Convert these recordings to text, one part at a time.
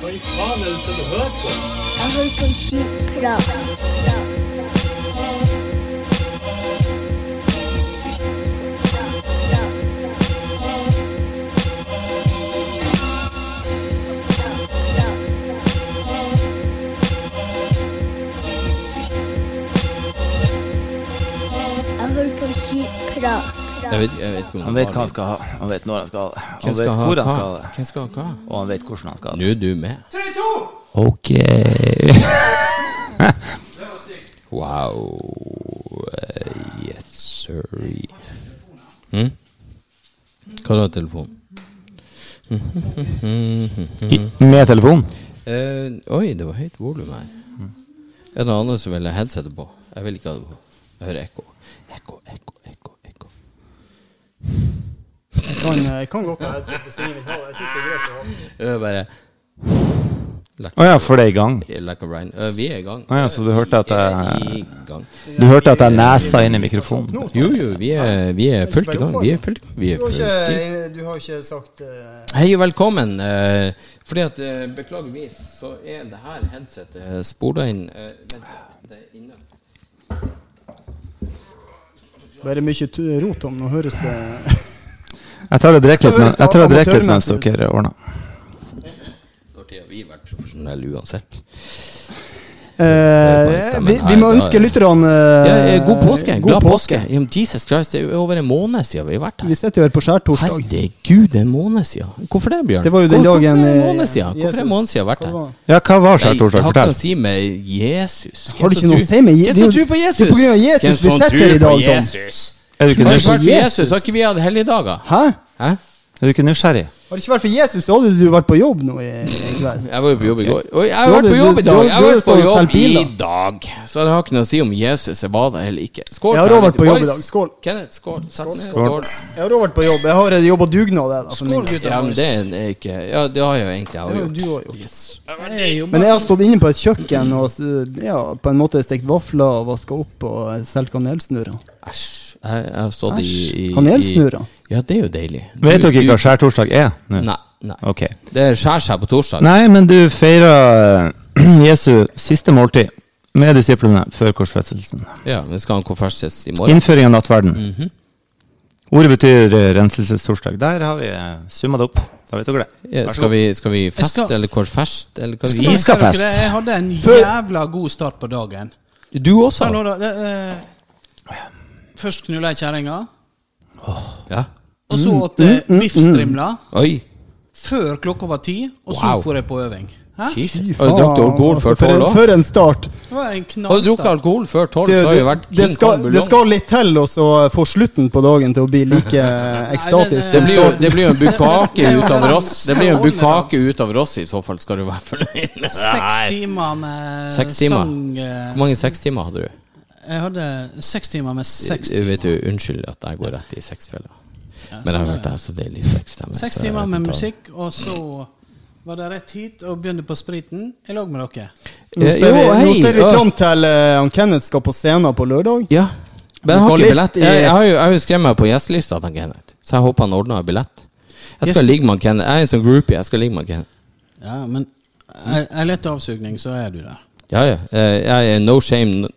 Hva i faen er det du sitter og hører på? Jeg hører på skitprat. Jeg hører på skitprat. Jeg vet, jeg vet Han vet hva han skal ha. Han vet når han skal ha det. Han vet hvor han skal ha det. Hvem skal ha hva? Og han vet hvordan han skal ha det. Nå er du med. Ok. Wow. Yes, sir. Hm? Hva da, telefon? Med telefon? Uh, oi, det var høyt volum her. Er det noen andre som vil ha headsetet på? Jeg vil ikke ha det på. Jeg hører ekko, ekko, ekko. Jeg kan, jeg kan godt ha headset hvis ingen vil ha det. Jeg syns det er greit å ha. Er bare Å ja, for det er i gang. Like a Ryan. Eh, vi er i gang. Å ja, så du hørte at jeg. Du hørte at jeg nesa inn i mikrofonen? Jo, jo, vi er, vi er fullt i gang. Vi er fullt i gang. Vi er Du har fullt i ikke, du har ikke sagt eh, Hei og velkommen. eh, fordi at eh, Beklageligvis så er det her headsetet spola inn eh, Vent, det er inne. Bare mye rot om. Nå høres det Jeg tar og drikker litt, men- jeg tar og drikker litt mens dere ordner. Når har vi vært profesjonelle uansett? Eh, vi, vi må ønske lytterne Ja, eh, eh, god påske. god Glad påske. påske. Jesus Christ, det er over en måned siden vi har vært her. Vi sitter jo her på skjærtorsdag. Herregud, det er en måned siden. Hvorfor det, Bjørn? Det var jo den dagen Hvorfor det eh, en måned siden? Hvorfor en måned siden har vært her? Ja, hva var skjærtorsdag? det har ikke Fortell. noe å si med Jesus. Har det ikke noe å si med Jesus? Hvem som tror på Jesus? det er på grunn av Jesus vi sitter her i dag, Tom. Jesus? Er du det ikke? Jesus, har ikke vi hatt helligdager? Hæ? Hæ? Er du ikke nysgjerrig? Har det ikke vært for Jesus, så hadde du vært på jobb nå i, i kveld. Jeg var jo på jobb i går. Oi, jeg har vært på jobb i dag. Jeg har vært på jobb i dag. Så det har ikke noe å si om Jesus er bada eller ikke. Skål. Jeg har òg vært på jobb i dag. Skål. Kenneth, skål. Sett ned. Skål. Skål. Jeg har òg vært på jobb. Jeg har jobba dugnad. jeg, da, for min del. Ja, men det er ikke Ja, det har jeg jo egentlig jeg har har jo gjort. du har gjort. Men jeg har stått inne på et kjøkken og ja, på en måte stekt vafler og vaska opp og solgt kanelsnurrer. Æsj. Jeg, jeg har stått i, i, i Kanelsnurrer. Ja, det er jo deilig. Vet dere ikke hva skjærtorsdag er nå? Nei. nei. Okay. Det skjærer seg på torsdag. Nei, men du feirer Jesu siste måltid med disiplene før korsfestelsen. Ja, vi skal ha en konferanse i morgen. Innføring av nattverden. Mhm. Ordet betyr eh, renselsestorsdag. Der har vi eh, summa det opp. Da vet dere det. Ja, skal, vi, skal vi feste, skal- eller korsfest? Eller Skal vi skal feste. fest. Jeg hadde en jævla god start på dagen. Du også? Hallo, da, det, eh, først knulla jeg kjerringa, Ja. Og så åt jeg biffstrimler Oi. før klokka var ti, og så Wow. for jeg på øving. Hæ? Jesus. Har du drukket alkohol altså, før for, tolv en, òg? for en start. Det var en Har du drukket knallstart. alkohol før tolv, Det, så har det, jo vært det, King skal, Kong det skal litt til å så få slutten på dagen til å bli like ekstatisk. Det blir jo, det blir jo en bukake ut av Ross Det blir jo en bukake ut av Ross, i så fall skal du være fornøyd. Seks timer med Seks timer. sang eh, Hvor mange sekstimer hadde du? Jeg hadde seks timer med seks Du timer. vet jo, Unnskyld at jeg går rett i sexfella. Ja, Men jeg har hørt det er så deilig. Seks timer. Seks timer med musikk, og så var det rett hit og begynte på spriten i lag med dere. Nå ser vi, jo, nå ser vi fram til uh, Kenneth skal på scenen på lørdag. Ja. Men jeg har ikke billett. Jeg, jeg har jo, jeg har jo skrevet meg på gjestelista til Kenneth, så jeg håper han ordner billett. Jeg skal ligge med Kenneth. Jeg er en sånn groupie. Jeg skal ligge med Kenneth. Ja, men jeg, jeg lett avsugning, så er du der. Ja, ja. Eh, Jeg er no shame no-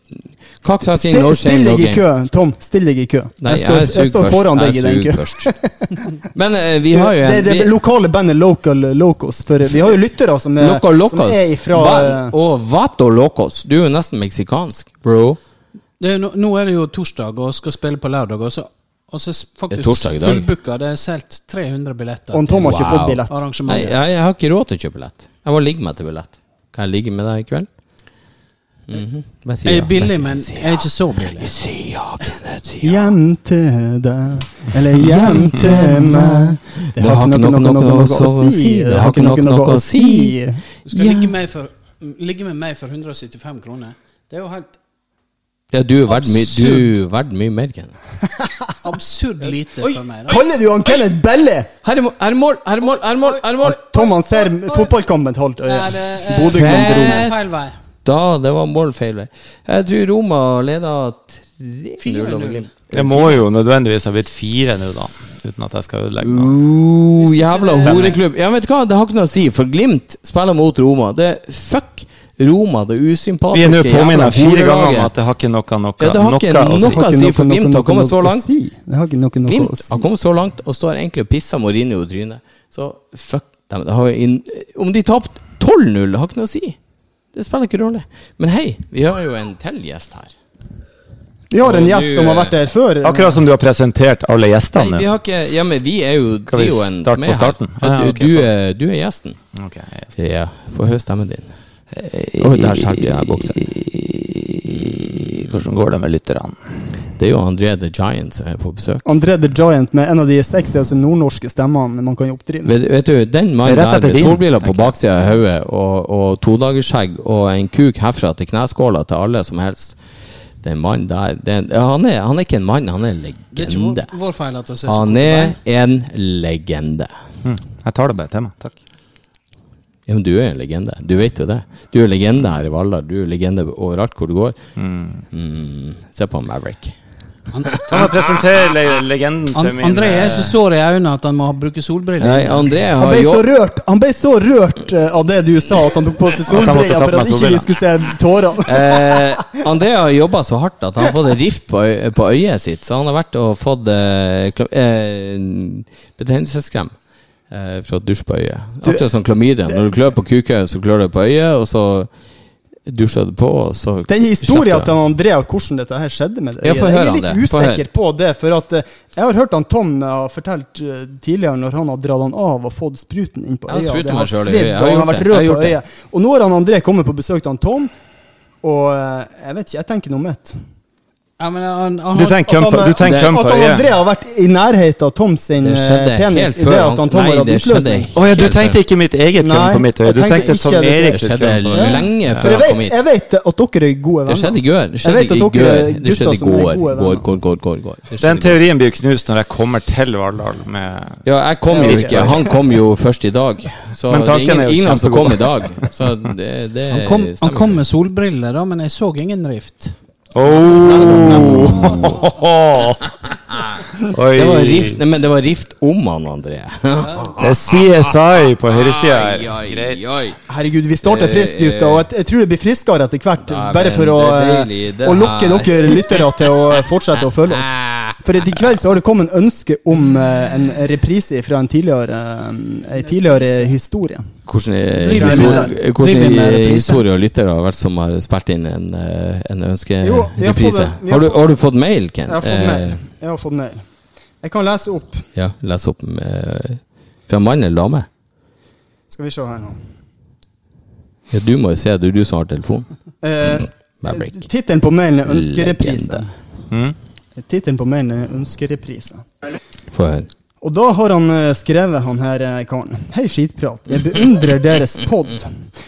Kakesaking, no shame, still deg i kø, Tom. Still deg i kø. Nei, jeg jeg står, er jeg står foran deg i den køen. Men uh, vi har jo Det er en det vi- lokale bandet Local Locos. For vi har jo lyttere som er, Local Locos. som er ifra Va- eh, Og Vato Locos. Du er jo nesten meksikansk, bro. Det nå, nå er det jo torsdag og skal spille på lørdag, og så, og så Det faktisk fullbooka. Det er solgt 300 billetter Og Tom har ikke Wow. fått billett. Nei, jeg, jeg har ikke råd til å kjøpe billett. Jeg må ligge meg til billett. Kan jeg ligge med deg i kveld? Mhm. Bare si Jeg er billig, men jeg er ikke så billig. Hjem til deg, eller hjem til meg. Det har ikke noe, noe, noe, noe å si. Det har ikke noe, noe å si. Du skal ligge, med for, ligge med meg for 175 kroner. Det er jo helt Ja, du er verdt mye, mye mer, Kenneth. absurd lite for meg. Da. Kaller du han Kenneth Belle? Her er mål, her er mål, her er mål! Tom han ser fotballkampen til halvt øye. Nei, det Bodø-Glimt Fe- Feil vei. Da, det var mål feil. Jeg tror Roma leda 3-0. Det må jo nødvendigvis ha blitt fire nå, da. Uten at jeg skal ødelegge noe. Uh, jævla horeklubb. Ja, vet du hva, det har ikke noe å si, for Glimt spiller mot Roma. Det er fuck Roma, det usympatiske Vi er nå påminnet fire ganger om at det har ikke noe, noe, Ja, det har ikke noe å si. noe- Hva sier for Glimt har kommet så langt? Det har ikke noe, noe Glimt har kommet så langt og står egentlig og pisser Mourinho i trynet. Så fuck dem. Det har om de tapte 12-0, det har ikke noe å si. Det spiller ikke rolle. Men hei, vi har jo en til gjest her. Vi har en gjest som har vært der før. Akkurat som du har presentert alle Nei, gjestene. vi har ikke Ja, men vi er jo trioen som er her. starten? Ja, Ah, du, sånn. er, du er gjesten. Ok, jeg- Ja, få høre stemmen din. Oi, der skjærte jeg boksen. Hvordan går det med lytterne? Det er jo André the Giant som er på besøk. André the Giant med en av de sexieste nordnorske stemmene man kan oppdrive. Vet, vet du, den mannen er der med solbriller på baksida av hodet og, og todagersskjegg og en kuk herfra til kneskåla til alle som helst Den mannen der den, han, er, han er ikke en mann, han er en Det er ikke legende. vår, vår feil at det ser Han er en legende. Mm. Jeg tar det bare til meg. Takk. Ja, men du er en legende. Du vet jo det. Du er legende her i Valldal. Du er legende overalt hvor du går. Mm, se på Maverick. Kan jeg presentere le legenden til An min André er eh, så sår i øynene at han må bruke solbriller. Nei, André Han ble så rørt Han ble så rørt eh, av det du sa, at han tok på seg solbriller for at ikke vi skulle se tårene. Eh, André har jobba så hardt at han har fått en rift på, øy på øyet sitt. Så han har vært og fått eh, eh, betennelseskrem eh, fra dusj på øyet. Akkurat som klamydia. Når du klør på kukøyet, så klør du på øyet, og så dusjer skjedde på, og så Den historien til du. André og hvordan dette her skjedde med det Ja, Jeg er litt. Usikker på det, for at eh, jeg har hørt han Tom eh, har fortalt eh, tidligere når han har dratt han av og fått spruten inn på øya. Det har svidd, og han har vært rød på øyet. Og nå har han André kommet på besøk til han Tom, og jeg vet ikke, jeg tenker noe mitt. Ja, men han, han, Du tenker køm på, du tenker Det- køm At han André har vært i nærheten av Tom sin Det eh, skjedde penis i før det at han Tom Nei, har hatt det utløsning. Å ja, du tenkte ikke mitt eget køm Nei, på mitt øye. Du tenkte Tom det. Erik Det skjedde køm på Ja. lenge før jeg han vet, hit. jeg vet at dere er gode Det venner. skjedde i går. Det Jeg skjedde vet at i dere går. Det gutter skjedde i som er går. gode Går, går, går, går, går. Den teorien blir jo knust når jeg kommer til Valdal med Ja, jeg kom jo ikke. Han kom jo først i dag. Så Men det er tanken ingen, er jo ingen som kom i dag. Så det, det han, kom med solbriller, da, men jeg så ingen rift. Oh. Oi. Det var rift, nei, men det var rift om han, André. Det er CSI på høyresida her. Herregud, vi starter Eh, friskt, gutter. og jeg, jeg tror det blir friskere etter hvert. Nei, bare for å, å lokke dere lyttere til å fortsette å følge oss. For i kveld så har det kommet en ønske om uh, en reprise fra en tidligere, uh, en tidligere historie. Hvordan historie, hvordan og lyttere har vært som har spilt inn en, eh, en ønskereprise? har Har, har du fått mail, Ken? Jeg har fått mail. Jeg har fått mail. Jeg kan lese opp. Ja, lese opp med Fra mann eller dame? Skal vi se her nå. Ja, du må jo se, det er du som har telefon. Eh, Tittelen på mailen er 'Ønskereprise'. Legende. Tittelen på mailen er 'Ønskereprise'. Få høre. Og da har han eh, skrevet, han her eh, karen. Hei, skitprat. Jeg beundrer deres pod,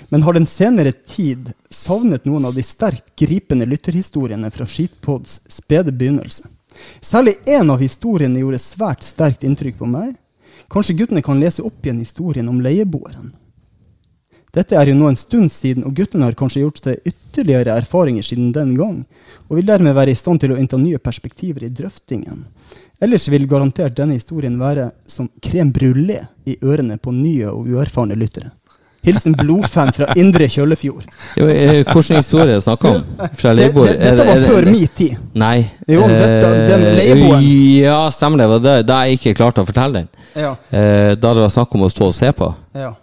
men har den senere tid savnet noen av de sterkt gripende lytterhistoriene fra Skitpods spede begynnelse. Særlig én av historiene gjorde svært sterkt inntrykk på meg. Kanskje guttene kan lese opp igjen historien om leieboeren. Dette er jo nå en stund siden, og guttene har kanskje gjort seg ytterligere erfaringer siden den gang, og vil dermed være i stand til å innta nye perspektiver i drøftingen. Ellers vil garantert denne historien være som crème brulé i ørene på nye og uerfarne lyttere. Hilsen blodfan fra Indre Kjøllefjord. Jo, eh, Hvilken historie snakker om? Fra leieboer? det, det, dette var før min tid. Nei. Jo, dette- den leieboeren. Ja, stemmer det. Det var da jeg ikke klarte å fortelle den. Ja, Eh, da det var snakk om å stå og se på. ja.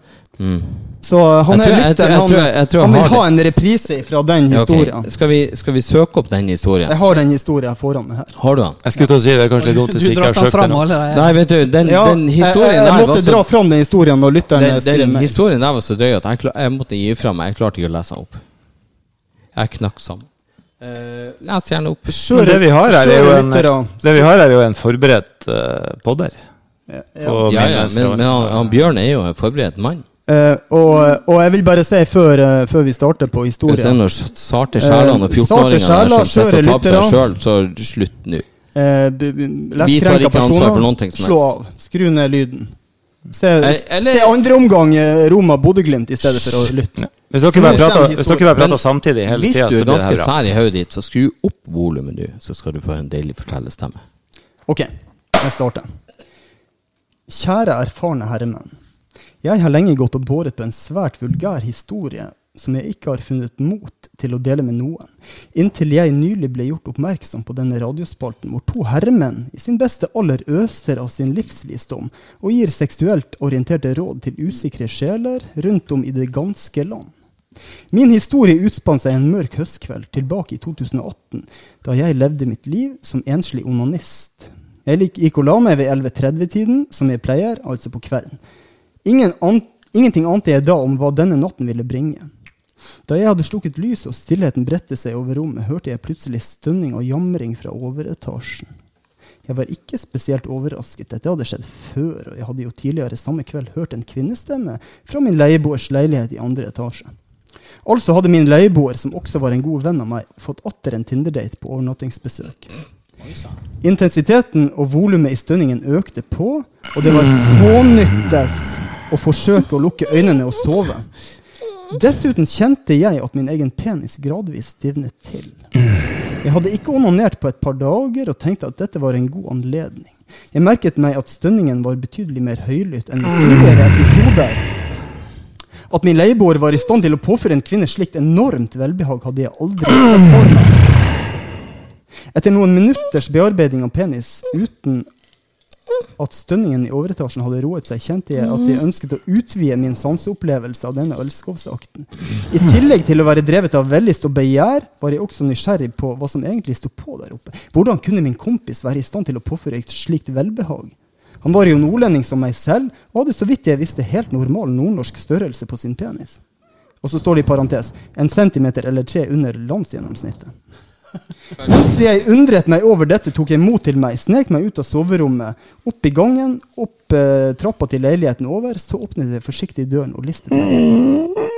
Mm. Så han er her lytteren, jeg han, han vil har ha en reprise fra den historien. Okay. Skal, vi, skal vi søke opp den historien? Jeg har den historien foran meg her. Har du den? Jeg skulle til å si det er kanskje litt dumt Du hvis ikke jeg har den søkt den. Alle, ja. Nei, vet du, den, Ja, den historien jeg, jeg, jeg måtte så dra fram den historien når lytteren den, skrev den meg. historien der var så drøy at jeg, klar, jeg måtte gi fra meg. Jeg klarte ikke å lese den opp. Jeg knakk sammen. Uh, les gjerne opp. Kjør, det vi har her, er jo en, det vi har her er jo en forberedt uh, podder. Ja. Ja, ja, men, men han, han Bjørn er jo en forberedt mann. Eh, og, og jeg vil bare si før, uh, før vi starter på Hvis historien noen sarte sjelene og Eh, 14-åringer sarte der sjeler, som sitter og taper seg sjøl, så slutt nå. Uh, Vi tar Lettkrenka ikke ansvar for personer, noen ting som slå av. Skru ned lyden. Se, eller- se andre omgang Roma-Bodø-Glimt i stedet for å lytte. Hvis dere bare prater, hvis dere bare prater samtidig hele Hvis tida, du så er blir det ganske sær i hodet ditt, så skru opp volumet nå, så skal du få en deilig fortellerstemme. Ok, jeg starter. Kjære erfarne herremenn. Jeg har lenge gått og båret på en svært vulgær historie som jeg ikke har funnet mot til å dele med noen, inntil jeg nylig ble gjort oppmerksom på denne radiospalten hvor to herremenn i sin beste alder øser av sin livsvisdom og gir seksuelt orienterte råd til usikre sjeler rundt om i det ganske land. Min historie utspant seg en mørk høstkveld tilbake i 2018, da jeg levde mitt liv som enslig onanist. Jeg gikk og la meg ved 11.30-tiden, som jeg pleier, altså på kvelden. Ingen an ingenting ante jeg da om hva denne natten ville bringe. Da jeg hadde slukket lyset og stillheten bredte seg over rommet, hørte jeg plutselig stønning og jamring fra overetasjen. Jeg var ikke spesielt overrasket, dette hadde skjedd før, og jeg hadde jo tidligere samme kveld hørt en kvinnestemme fra min leieboers leilighet i andre etasje. Altså hadde min leieboer, som også var en god venn av meg, fått atter en Tinder-date på overnattingsbesøk. Intensiteten og volumet i stønningen økte på, og det var fånyttes å forsøke å lukke øynene og sove. Dessuten kjente jeg at min egen penis gradvis stivnet til. Jeg hadde ikke onanert på et par dager og tenkte at dette var en god anledning. Jeg merket meg at stønningen var betydelig mer høylytt enn tidligere episoder. At min leieboer var i stand til å påføre en kvinne slikt enormt velbehag, hadde jeg aldri sett for meg. Etter noen minutters bearbeiding av penis uten at stønningen i overetasjen hadde roet seg, kjente jeg at jeg ønsket å utvide min sanseopplevelse av denne elskovsakten. I tillegg til å være drevet av vellyst og begjær, var jeg også nysgjerrig på hva som egentlig sto på der oppe. Hvordan kunne min kompis være i stand til å påføre et slikt velbehag? Han var jo nordlending som meg selv, og hadde så vidt jeg visste helt normal nordnorsk størrelse på sin penis. Og så står det i parentes en centimeter eller tre under landsgjennomsnittet. Mens jeg undret meg over dette, tok jeg mot til meg, snek meg ut av soverommet, opp i gangen, opp eh, trappa til leiligheten over, så åpnet jeg forsiktig døren og listet meg inn.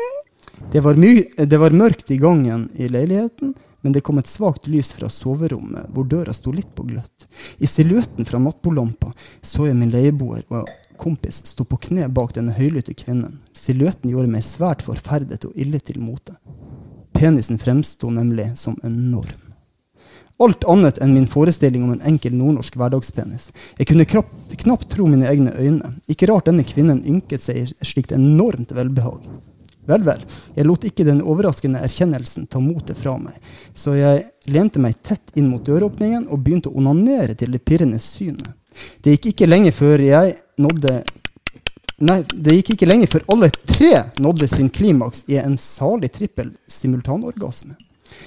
Det var, det var mørkt i gangen i leiligheten, men det kom et svakt lys fra soverommet, hvor døra sto litt på gløtt. I silhuetten fra nattbordlampa så jeg min leieboer og kompis stå på kne bak denne høylytte kvinnen. Silhuetten gjorde meg svært forferdet og ille til mote. Penisen fremsto nemlig som enorm. Alt annet enn min forestilling om en enkel nordnorsk hverdagspenis. Jeg kunne knapt, tro mine egne øyne. Ikke rart denne kvinnen ynket seg i slikt enormt velbehag. Vel, vel, jeg lot ikke den overraskende erkjennelsen ta motet fra meg, så jeg lente meg tett inn mot døråpningen og begynte å onanere til det pirrende synet. Det gikk ikke lenge før jeg nådde Nei, det gikk ikke lenge før alle tre nådde sin klimaks i en salig trippel simultanorgasme.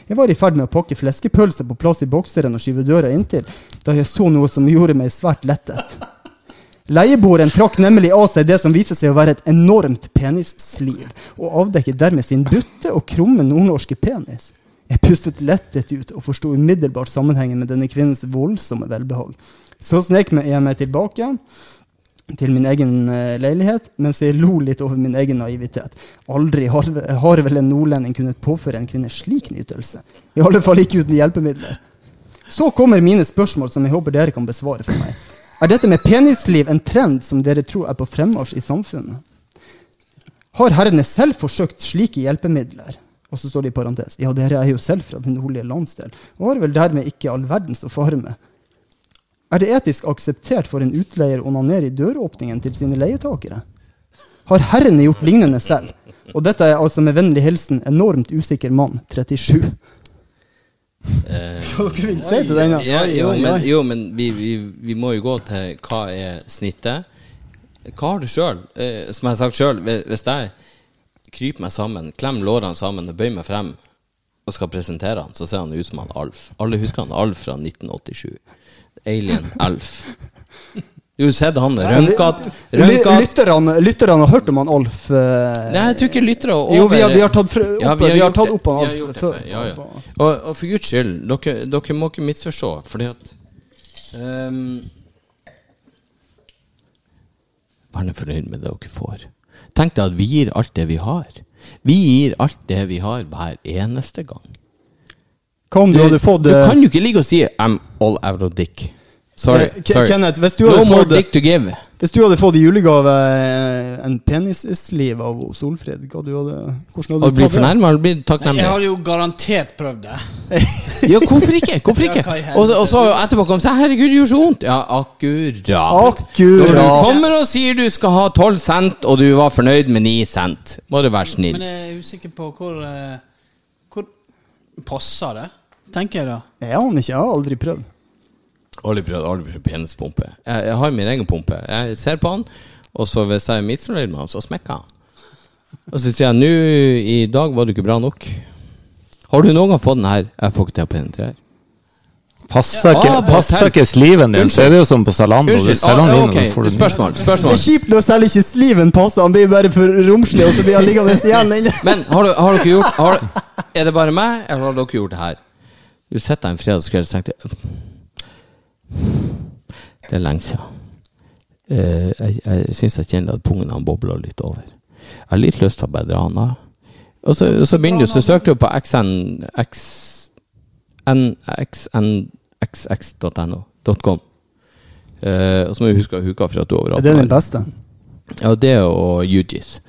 Jeg var i ferd med å pakke fleskepølse på plass i bokseren og skyve døra inntil, da jeg så noe som gjorde meg svært lettet. Leieboeren trakk nemlig av seg det som viste seg å være et enormt penissliv, og avdekket dermed sin butte og krumme nordnorske penis. Jeg pustet lettet ut og forsto umiddelbart sammenhengen med denne kvinnens voldsomme velbehag. Så snek jeg meg tilbake til min egen eh, leilighet, mens jeg lo litt over min egen naivitet. Aldri har, har vel en nordlending kunnet påføre en kvinne slik nytelse. I alle fall ikke uten hjelpemidler. Så kommer mine spørsmål som jeg håper dere kan besvare for meg. Er dette med penisliv en trend som dere tror er på fremmarsj i samfunnet? Har herrene selv forsøkt slike hjelpemidler? Og så står det i parentes. Ja, dere er jo selv fra den nordlige landsdelen og har vel dermed ikke all verdens å fare med. Er det etisk akseptert for en utleier å onanere i døråpningen til sine leietakere? Har herrene gjort lignende selv? Og dette er altså med vennlig hilsen enormt usikker mann, 37. Hva dere vil si til denne? Ja, jo, men, jo, men vi, vi, vi må jo gå til hva er snittet. Hva har du sjøl? Eh, som jeg har sagt sjøl, hvis jeg kryper meg sammen, klemmer lårene sammen og bøyer meg frem og skal presentere han, så ser han ut som han Alf. Alle husker han Alf fra 1987. Alien Alf. Du har sett han rønkat Rønkat Lytterne, lytterne har hørt om han Alf eh, Nei, jeg tror ikke lyttere over Jo, vi har, vi har tatt, opp, Ja, vi har gjort tatt opp han Vi Alf før, Ja, ja. Og, og for guds skyld, dere, dere må ikke misforstå, fordi at um, Vær nå fornøyd med det dere får. Tenk deg at vi gir alt det vi har. Vi gir alt det vi har, hver eneste gang. Hva om du hadde fått du eh, kan jo ikke ligge og si 'I'm all out of dick'. Sorry. eh, sorry. Kenneth, hvis du no hadde more fått dick to give. Hvis du hadde fått i julegave eh, en penissliv av Solfrid, hva du hadde, hvordan hadde du tatt det? eller blir Jeg hadde har jo garantert prøvd det. Ja, hvorfor ikke? Hvorfor ikke? Og så, og så etterpå kom seg 'herregud, det gjorde så vondt'. Ja, akkurat. Når du kommer og sier du skal ha 12 cent, og du var fornøyd med 9 cent, må du være snill. Men jeg er usikker på hvor uh passer det, tenker jeg da. Jeg aner ikke, jeg har aldri prøvd. Aldri prøvd aldri prøvd penispumpe. Jeg, jeg har min egen pumpe. Jeg ser på han, og så hvis jeg er misfornøyd med han, så smekker han. Og så sier jeg 'nå i dag var du ikke bra nok'. Har du noen gang fått den her 'jeg får ikke til å penetrere'? Passer Ja, ikke, på passer ikke sliven din, så er det jo som på Zalando. Unnskyld. Ah, okay. den. spørsmål. Det er kjipt når selv ikke sliven passer, han blir bare for romslig, og så blir han liggende igjen inne. Men har, du, har dere gjort har, Er det bare meg, eller har dere gjort det her? Du sitter en fredagskveld og tenker Det er lenge siden. Eh, jeg jeg syns jeg kjenner at pungen han bobler litt over. Jeg har litt lyst til å bare dra han av. Og så, så begynner du, så søker du på xn... X, nxnxx.no.com. Eh, og så må du huske huka for at du er over Er det den beste? Ja, det og UGIS.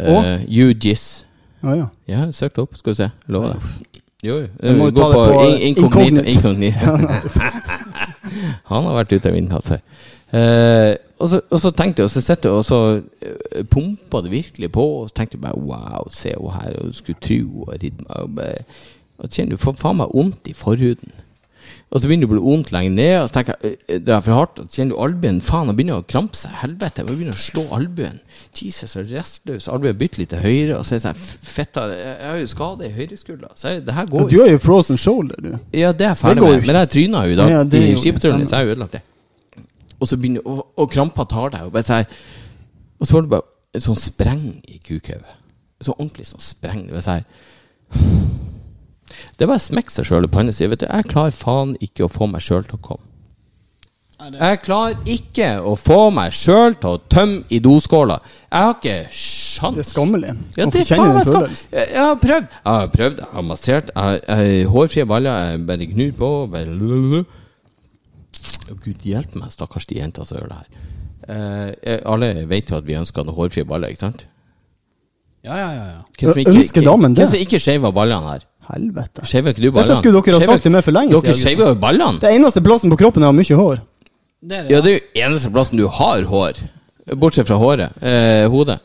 Uh, UGIS. Å ja. Ja, søk det opp, skal du se. Lover det. Jo, jo. Må jo Gå på in- inkognito. inkognito. Han har vært ute av vinduet før. Eh, og, så, og så tenkte jeg, og så sitter jeg og så uh, pumpa det virkelig på, og så tenkte jeg bare wow, se henne her, og skulle tro og ridde meg og bare, kjenner du får faen meg vondt i forhuden. Og så begynner det å bli vondt lenger ned, og så tenker jeg det er for hardt. Og så kjenner du albuen Faen, han begynner å krampe seg. Helvete, jeg begynner å slå albuen. Jesus, så restløs. Albuen bytter litt til høyre, og så er det sånn Fitta, Jeg har jo skade i høyreskuldra, så jeg, det her Ja, Du har jo frozen shoulder, du. Ja, det er jeg ferdig med. Men jeg tryna jo i dag Ja, det i jo- stemmer. så jeg har jo ødelagt det. Og så begynner Og, og krampa tar deg, og bare sånn Og så får du bare sånn spreng i kukhauget. Så ordentlig sånn spreng. Det er sånn Det er bare å smekke seg sjøl i panna og si Vet du, jeg klarer faen ikke å få meg sjøl til å komme. Jeg klarer ikke å få meg sjøl til å tømme i doskåla. Jeg har ikke sjans. Det er skammelig Ja, det er faen meg skammelig. Jeg, har prøvd. Jeg har prøvd, jeg har massert. Jeg, jeg, hårfrie baller, jeg bare gnur på. Bare Gud hjelpe meg, stakkars de jentene som gjør det her. Eh, alle vet jo at vi ønsker noen hårfrie baller, ikke sant? Ja, ja, ja. ja. Hvem som Ø- ønsker damen det? Hvem som ikke skeiver ballene her? Helvete. Shaver ikke du ballene? Dette skulle dere ha sagt til meg for lenge Dere siden. shaver jo ballene. Det eneste plassen på kroppen jeg har mye hår. Det er det. Ja, det er jo eneste plassen du har hår. Bortsett fra håret. Eh, hodet.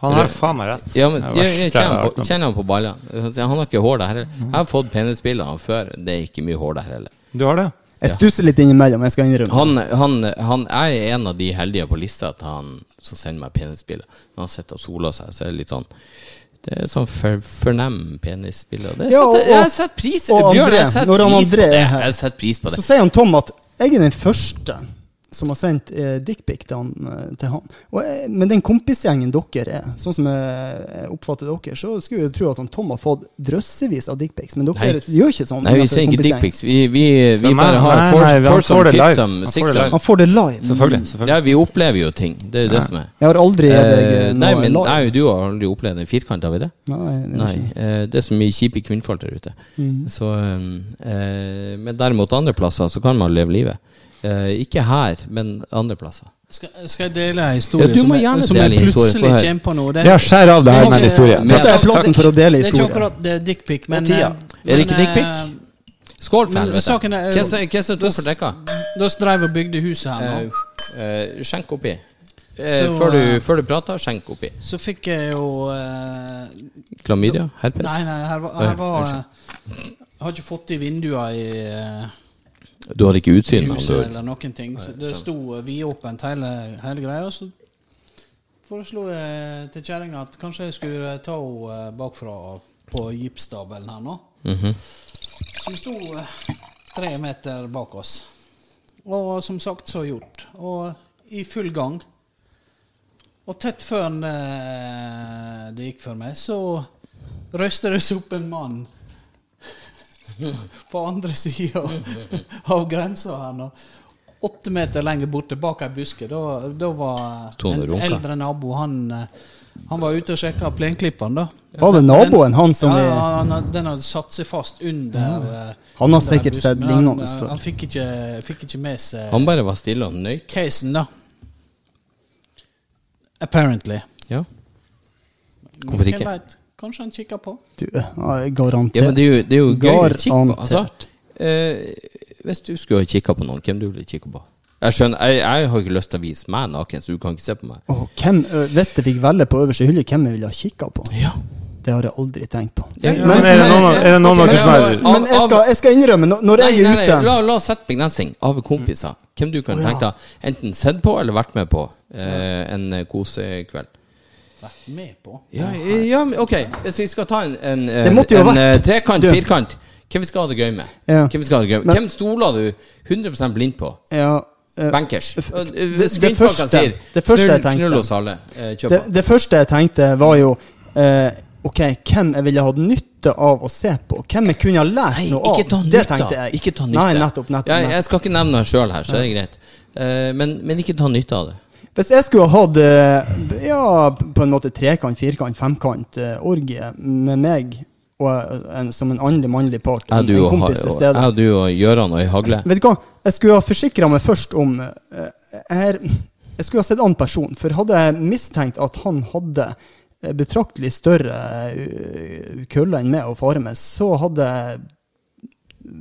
Han har faen meg rett. Ja, men jeg, jeg jeg kjenner, har på, ballene. Han har ikke hår der heller. Jeg har fått penisbilder av han før. Det er ikke mye hår der heller. Du har det? Jeg stusser litt innimellom, jeg skal innrømme. Han, han, han er en av de heldige på lista til han som sender meg penisbilder. Når han sitter og soler seg, så er det litt sånn Det er sånn for, fornem penisbilder. Det Ja, og- setter- jeg har sett pris Bjørn, André, jeg setter pris, pris på det. Jeg setter pris på Så sier han Tom at jeg er den første som har sendt eh, dickpic til, han, eh, til han. Og, eh, men den kompisgjengen dere er, sånn som jeg jeg oppfatter dere, så skulle jeg jo tro at han Tom har fått drøssevis av dickpics. Men dere Nei. gjør ikke sånn. Nei, vi ser ikke dickpics. Vi, vi, vi bare har nei, nei, han foursome, får det live. fifthsome, Han får det live. Han får det live. Selvfølgelig. selvfølgelig. Ja, vi opplever jo ting. Det er jo det som er. Jeg har aldri gitt deg Eh, eh, nei, noe men live. nei, du har aldri opplevd en firkant, har vi det? Nei, det er Nei. eh, det er så mye kjipe kvinnfolk der ute. Mm. Så, eh, eh, men derimot andre plasser så kan man leve livet. Eh, ikke her, men andre plasser. Skal, skal jeg dele en historie Ja, du må som, jeg, som dele jeg plutselig kommer på nå? Det, Ja, skjær av det her er med en ikke- historie. men- Dette er plassen for å dele det er ikke akkurat det er dickpic, men, eh, Er det ikke dickpic? eh, Skål, for helvete! er- Hvem tok for dekka? Da dreiv og bygde huset her nå. Uh, uh, skjenk oppi. Eh, Så, før, du, eh, før du prater, skjenk oppi. Så fikk jeg jo Klamydia? Herpes? Nei, nei, her var, her var unnskyld. Jeg har ikke fått i vinduene i Du hadde ikke utsyn, huset eller noen ting. Så det sto eh, vidåpent hele, hele greia. Og så foreslo jeg til kjerringa at kanskje jeg skulle ta henne bakfra på gipsstabelen her nå. Mhm. Som sto eh, tre meter bak oss. Og som sagt, så gjort. Og i full gang. Og tett før eh, det gikk for meg, så røste det seg opp en mann på andre sida av grensa her nå. Åtte meter lenger borte, bak ei buske. Da, da var en runka? eldre nabo Han, eh, han var ute og sjekka plenklipperen, da. Var det naboen, han som ja, han, Den hadde satt seg fast under ja. Han har under sikkert sett lignende han, før. Han fikk ikke, fikk ikke med seg Han bare var stille og nøyt. casen, da. Apparently. Ja. Hvorfor hvem ikke? Kanskje han kikker på? Du, garantert. Ja, men det er jo, det er jo gøy å kikke på. Garantert. Altså, eh, hvis du skulle ha kikka på noen, hvem du ville kikka på? Jeg skjønner, jeg, jeg har ikke lyst til å vise meg naken, så du kan ikke se på meg. Oh, hvem, hvis jeg fikk velge på øverste hylle, hvem jeg ville ha kikka på? Ja. Det har jeg aldri tenkt på. Ja, ja. Men er det noen, er det noen av dere som er men jeg, skal, jeg skal innrømme, når- jeg Nei, er nei, nei, ute la, la oss sette begrensning av kompiser. Hvem du kan oh, ja. tenke deg enten sett på eller vært med på eh, en eh, kosekveld. Vært med på? Ja, ja, ok, Så vi skal ta en, en, en, Det jo en vært- eh, trekant, Du- firkant Hvem vi skal ha det gøy med? Ja. Hvem vi skal ha det gøy med? Men- Hvem stoler du 100% blind på? ja, ø, Bankers. eh, det- det første- sier det første jeg tenkte- oss alle, eh, det, det første jeg tenkte, var jo eh, Ok, hvem jeg ville hatt nytte av å se på? Hvem jeg kunne ha lært Nei, noe ikke av? ta det nytte. tenkte jeg. Ikke ta nytte. Nei, nettopp. nettopp, Jeg, nettopp. jeg skal ikke nevne det sjøl her, så er det greit. Uh, men, men ikke ta nytte av det. Hvis jeg skulle ha hatt eh, ja, på en måte trekant, firkant, femkant eh, orgie med meg og en, som en andre mannlig part, Er en, du en kompis til stede jeg du og Gøran og ei hagle. Vet du hva? Jeg skulle ha forsikra meg først om eh, her, Jeg skulle ha sett annen person, for hadde jeg mistenkt at han hadde eh, betraktelig større kølle enn meg å fare med, så hadde jeg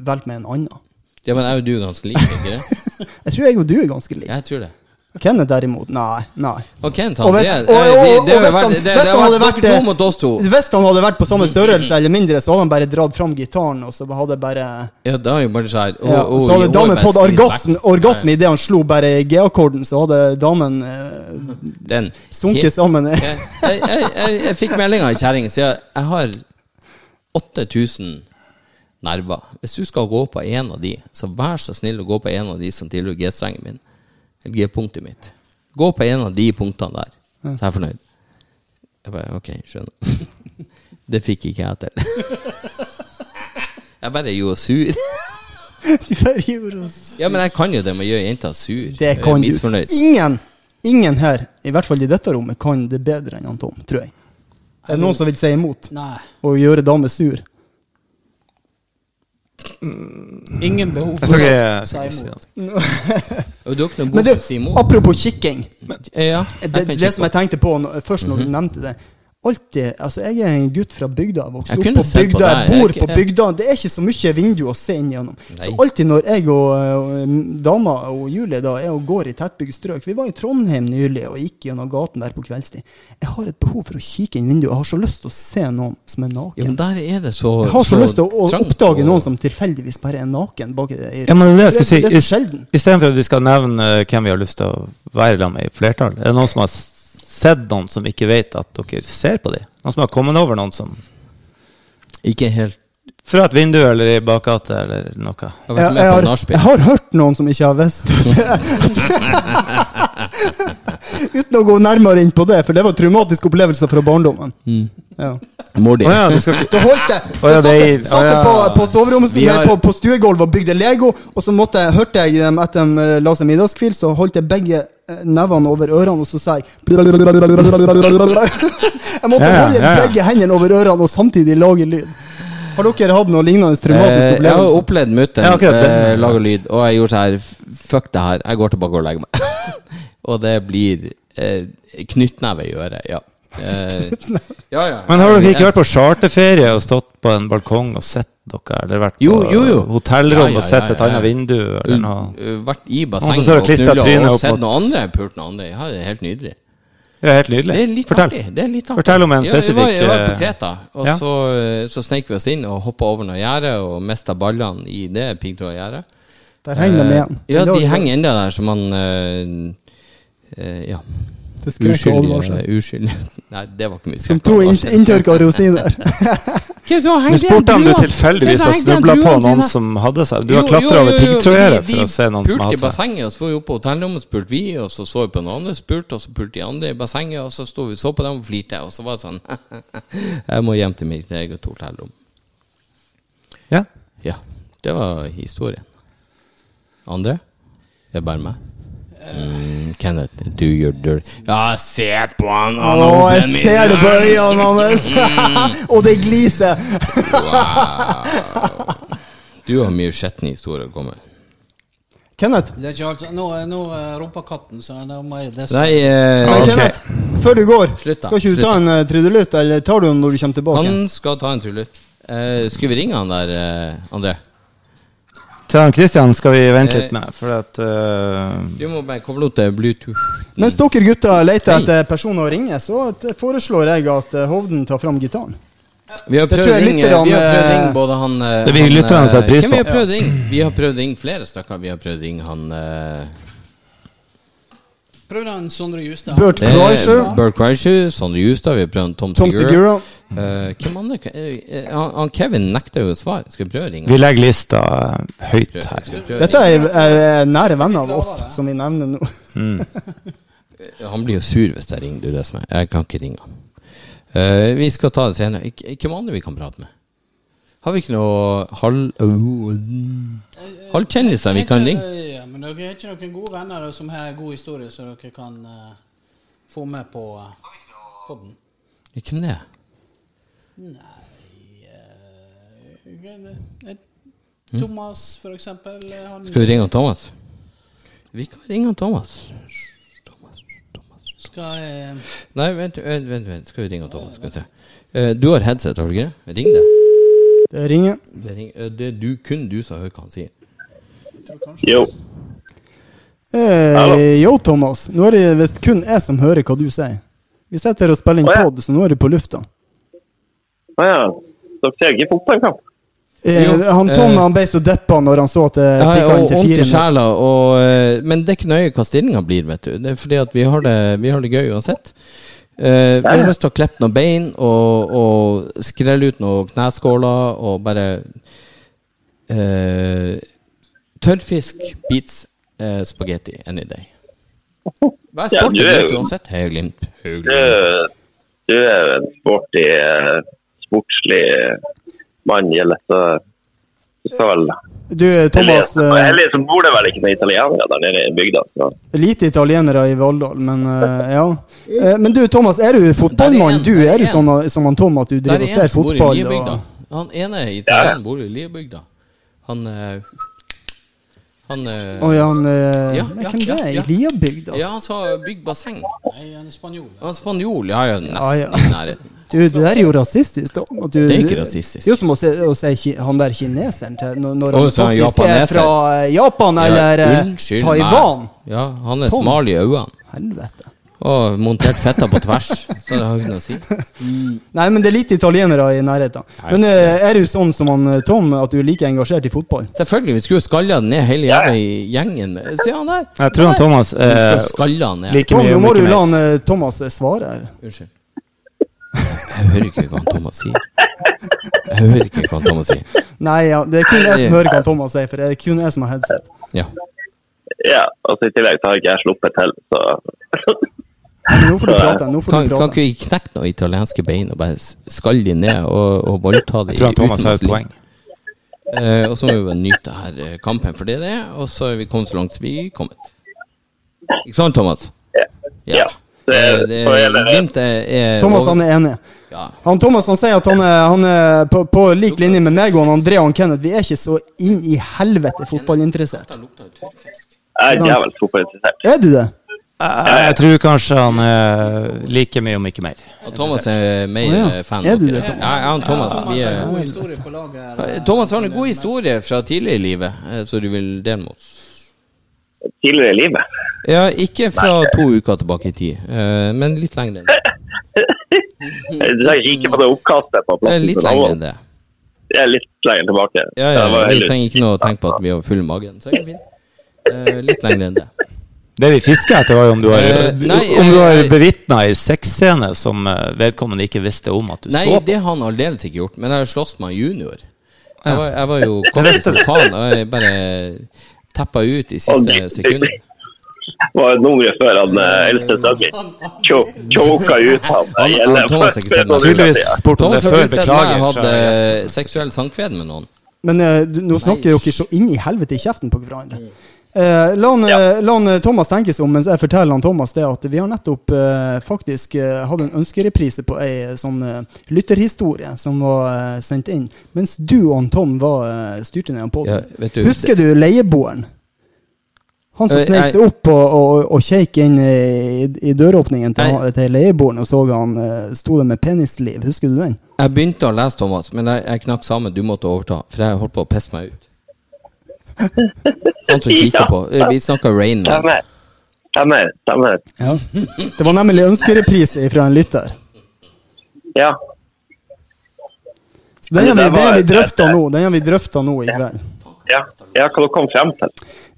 valgt meg en annen. Ja, men jeg og du er ganske like, ikke det? Jeg tror jeg og du er ganske like. Jeg tror det. Kenneth derimot, nei. nei. Og Kent, Og han, hvis- det, og- og- og det har vært det, det har vært eh, to mot oss to. Hvis han hadde vært på samme størrelse eller mindre, så hadde han bare dratt fram gitaren, og så hadde bare Ja, det er jo bare sånn oh, ja, Så hadde damen fått orgasme, orgasme idet han slo bare G-akkorden, så hadde damen eh, Den. sunket sammen. Jeg, jeg, jeg, jeg, jeg fikk melding av ei kjerring som sier jeg har 8000 nerver. Hvis du skal gå på en av de, så vær så snill å gå på en av de som tilhører G-strengen min. G-punktet mitt. Gå på en av de punktene der, så er jeg fornøyd. Jeg bare Ok, skjønner. Det fikk ikke jeg til. Jeg bare gjorde sur. Du bare gjorde oss Ja, men jeg kan jo det med å gjøre jenta sur. Det kan du. Ingen, ingen her, i hvert fall i dette rommet, kan det bedre enn Tom, tror jeg. Er det noen som vil si imot? Nei. Å gjøre damer sur? Ingen behov for å si skal ikke si imot. Men du, apropos kikking. Ja, Det, det kikke som jeg tenkte på når, først når du nevnte det Alltid, altså Jeg er en gutt fra bygda. Jeg vokste opp på bygda. Jeg bor Jeg- på bygda. Det er ikke så mye vindu å se inn gjennom. Så alltid når jeg og og dama og Julie da er og går i tettbygd strøk Vi var i Trondheim nylig og gikk gjennom gaten der på kveldstid. Jeg har et behov for å kikke inn vinduet. Jeg har så lyst til å se noen som er Ja, men naken. der er det så Jeg har så lyst til å, å oppdage og- noen som tilfeldigvis bare er naken bak i, Ja, men det jeg skulle si. Det er så sjelden. Istedenfor at vi skal nevne eh, hvem vi har lyst til å være sammen med i flertall, er det noen som har sett noen som ikke vet at dere ser på dem? Noen som har kommet over noen som Ikke helt Fra et vindu eller i bakgata eller noe? Jeg har Jeg, jeg, har, jeg har hørt noen som ikke har visst Uten å gå nærmere inn på det, for det var traumatiske opplevelser fra barndommen. Ja. Mor di. Å ja, du skal du holdt ja, det er- jeg, satt å jeg ja. på, på soverommet har- på, på stuegulvet og bygde Lego, og så måtte hørte jeg dem etter de eh, la seg middagskvil, så holdt jeg begge nevene over ørene, og så sa jeg Jeg måtte holde ja, ja. begge hendene over ørene og samtidig lage lyd. Har dere hatt noe lignende traumatisk opplevelse? jeg har opplevd mutter'n eh, lage lyd, og jeg gjorde sånn her Fuck det her, jeg går tilbake og legger meg. og det blir eh, knyttneve i øret, ja. Eh, ja, ja. Men har dere ikke vært på charterferie og stått på en balkong og sett dere? Eller vært på Jo, jo, jo. hotellrom Ja, ja, og sett et annet vindu? Eller noe? Vært i Og bassenget og knulla og sett noen andre pult noen andre. Ja, det er helt nydelig. Det er helt nydelig. Det er litt Fortell. artig. Det er litt artig. Fortell om en Ja, vi var, spesifikk, var på eh, Kreta, og ja. så, eh, så sneik vi oss inn og hoppa over noe gjerde og mista ballene i det piggtrådgjerdet. Der henger de igjen. Ja, de henger ennå der, så man uh, uh, Ja. Det skrek. Uskyldig. uskyldig. Nei, det var ikke mye Som to og inntørka rosiner. Men spurte om du tilfeldigvis har snubla på noen som hadde seg Du har klatra over piggtrådgjerdet for å se noen som Vi pulte i hadde bassenget, og så var vi oppe på hotellrommet, spurte vi, og så så vi på noen andre, spurte, og så pulte de andre i bassenget, og så sto vi og så på dem og flirte, og så var det sånn Jeg må hjem til mitt eget hotellrom. Ja. Ja, det var historien. Andre? Det er bare meg. Mm, Kenneth, do your dirty Ja, se på han! han Å, jeg ser det på øynene hans! og det gliser! Du har mye skjetne historier å komme med. Kenneth, Det er ikke alt. Nå, nå eh, roper katten, så nå må jeg det Nei, eh, men okay. Kenneth før du går, Slutt da, skal ikke du ta en uh, trudelutt, eller tar du den når du kommer tilbake? Han skal ta en trudelutt. Uh, skulle vi ringe han der, uh, André? Til han Christian skal vi vente Eh. litt med, for at uh... Du må bare koble opp til Bluetooth. Mens dere gutter leter Hei. etter personer å ringe, så foreslår jeg at eh, Hovden tar fram gitaren. Vi har prøvd å ringe, eh, både han eh, Det vil lytterne eh, sette pris Vi på. Vi har prøvd å ringe flere stykker. Vi har prøvd å ringe han eh, Prøvde han Sondre Justad. Bert Kreischer. Eh, Bert Kreischer, Sondre Justad, vi prøver Tom, Tom Segura. Segura. Eh, hvem andre? Eh, eh, han, han Kevin nekter jo å svare. Skal vi prøve å ringe vi legger lista eh, høyt her. Dette er, er nære venner av oss, som vi nevner nå. Han blir jo sur hvis jeg ringer. Det er det som er. Jeg kan ikke ringe han. Eh, vi skal ta det senere. Hvem andre vi kan prate med? Har vi ikke noe halv... halvkjendiser vi kan ringe? Ja, men dere er ikke noen gode venner som har god historie, så dere kan uh, få med på uh, podden? Hvem det er? uh, Thomas, for eksempel. Han Skal vi ringe Thomas? Vi kan ringe Thomas. Thomas, Thomas. skal jeg Nei, vent, vent, vent, vent. Skal vi ringe Thomas? Skal vi se. Du har headset, har du ikke det? Ring det. Det ringer. Det, ring, eh, det er du, kun du som hører hva han sier. Jo. Eh, yo, Thomas. Nå er det visst kun jeg som hører hva du sier. Vi sitter og spiller inn oh, ja. pod, så nå er du på lufta. Å ja. Dere ser ikke fotballkamp? Eh, han Tom eh. han ble så deppa når han så at det Ja, tikka inn til fire. Sjæla, og, eh, men det er ikke nøye hva stillinga blir, vet du. Det er fordi at vi har det, vi har det gøy uansett. Eh, vi har lyst til å klippe noen bein og, og skrelle ut noen kneskåler og bare uh, Tørrfisk beats uh, spagetti any day. Vær stolt du av det jo- uansett. Heia Glimt. Du, du er en sporty, eh, sportslig mann, gjelder det. du skal vel Du, Thomas. Eller, Eh, så bor det vel ikke noen italienere der nede i bygda. Så. lite italienere i Valldal, men eh, ja. Eh, men du, Thomas, er du fotballmann? Er en, Du, er jo sånn som han Tom, at du driver er og ser fotball? Han ene italieneren bor i Liebygda. Han Han eh, Oi, han eh, Ja, nei, ja, Hvem ja, det er? ja. I Liabygda? Ja, han sa bygg basseng. Nei, han er spanjol. Han er spanjol, ja, ja, nesten Ah, ja. i nærheten. Du, det der er jo rasistisk, da. Du, Det er ikke rasistisk. Det er jo som å se, å si ki, han der kineseren til når, når han faktisk japaneser. er fra eh, Japan eller eh, Taiwan. meg. Ja, han er Tom. smal i øynene. Helvete. Og montert fetta på tvers. Så det har ikke noe å si. Nei, men det er litt italienere i nærheten. Nei. Men eh, er du sånn som han eh, Tom, at du er like engasjert i fotball? Selvfølgelig, vi skulle jo skalla ned hele jævla gjengen. Se han der! Jeg tror han Thomas eh, han like Tom, nå må du la han, Thomas svare her. Unnskyld. Jeg hører ikke hva han Thomas sier. Jeg hører ikke hva han Thomas sier. Nei, ja, det er kun jeg som hører hva Thomas sier, for det er kun jeg som har headset. Ja. Ja, og så I tillegg så har ikke jeg sluppet til, så Men nå får du prate. Nå får Kan, du kan ikke vi knekke noen italienske bein og bare skalle de ned og, og voldta de Jeg tror Thomas har et poeng. Eh, og så må vi bare nyte her eh, kampen for det det er, og så er vi kommet så langt som vi er kommet. Ikke sant, Thomas? ja. Det, Eh, det, så det. Er, er Thomas han er enig. ja. Han Thomas han sier at han er, han er på, på lik linje med meg og han André og Kenneth. Vi er ikke så inn i helvete fotballinteressert. Det. Jeg er jævlig fotballinteressert. Er du det? Jeg, jeg tror kanskje han er like mye, om ikke mer. Og Thomas er mer oh, ja. eh, fan. Er du det. Thomas? Ja, ja, han Thomas. Thomas Vi har en er, god historie på laget. her. Eh, Thomas har en god historie fra tidligere i livet, eh, så du vil dele med oss. Tidligere i livet. Ja, ikke fra to uker tilbake i tid, eh, men litt lenger enn det. Du ikke på det oppkastet på Eh, plassen Litt lenger enn det. Det er litt lenger tilbake. Ja, ja, Det vi trenger ikke noe å tenke på at vi har full magen, så det går fint. Eh, litt lenger enn det. Det vi fisker etter, var jo om du har, uh, om du har bevitna ei sexscene som eh, vedkommende ikke visste om at du Nei, så på. Nei, det har han aldeles ikke gjort, men jeg har slåss med han junior. Jeg var, jeg var jo kongen som faen, og jeg bare teppa ut i siste siste det- sekund. var et nummer før han eh, eldste sønnen choka ut han. Han- han Thomas har ikke sett meg. Tydeligvis spurte om det før. Beklager. hatt hadde eh, seksuell samkved med noen. Men eh, du, nå snakker jo dere så inn i helvete i kjeften på hverandre. Eh, la, han, ja. la han, eh, Thomas tenke seg om mens jeg forteller han Thomas det at vi har nettopp eh, faktisk eh, hatt en ønskereprise på ei sånn eh, lytterhistorie som var eh, sendt inn mens du og han Tom var eh, styrte ned på den. Ja, du, Husker du leieboeren? Han som Eh, snek seg opp og, og, og kjekk inn i, i døråpningen til, Jeg- til leieboeren og så han eh, sto der med penisliv. Husker du den? Jeg begynte å lese, Thomas, men jeg, jeg knakk sammen. Du måtte overta, for jeg holdt på å pisse meg ut. Han som kikker Ja. på. Vi snakker Rain nå. Stemmer. Stemmer. Ja. Det var nemlig ønskereprise fra en lytter. Ja. Så den har vi, vi drøfta nå, den har vi drøfta nå i kveld. ja. Ja, hva du kom frem til?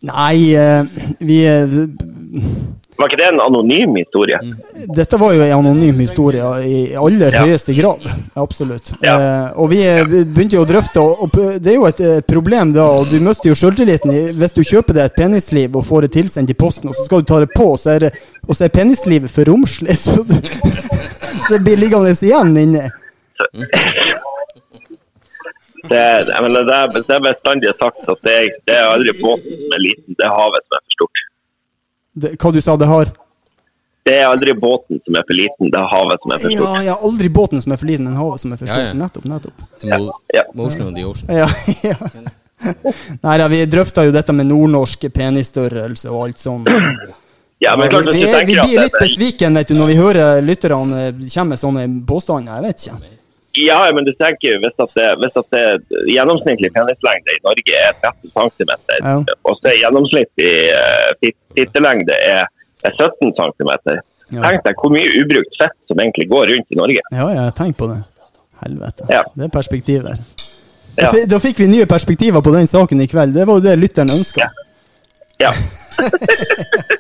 Nei, eh, vi eh, Var ikke det en anonym historie? Dette var jo en anonym historie i aller Ja. høyeste grad. Absolutt. Ja. Eh, og vi eh, vi begynte jo å drøfte, og, og det er jo et problem da, og du mister jo sjøltilliten hvis du kjøper deg et penisliv og får det tilsendt i posten, og så skal du ta det på, og så er, og så er penislivet for romslig. Så, du, så det blir liggende igjen inni. Det, det, det er bestandig sagt at det, det er aldri båten som er liten, det er havet som er for stort. Det, hva du sa det har? Det er aldri båten som er for liten, det er havet som er for stort. ja, aldri båten som er for liten, men havet som er for stort. ja. Nettopp, nettopp. Mo- Ja. Motion of the Ocean. Ja, ja. Nei da, vi drøfta jo dette med nordnorsk penisstørrelse og alt sånt. Ja, men klart, vi, hvis vi, vi blir litt besviken vet du, når vi hører lytterne komme med sånne påstander. Jeg vet ikke. Ja, men du tenker hvis at det, hvis at det gjennomsnittlig penislengde i Norge er 13 cm, Ja. og så gjennomsnittlig uh, tittelengde er, er 17 cm. Ja. Tenk deg hvor mye ubrukt fett som egentlig går rundt i Norge. Ja, ja, tenk på det. Helvete. Ja. Det er perspektiv der. Ja. da fikk vi nye perspektiver på den saken i kveld. Det var jo det lytteren ønska. Ja.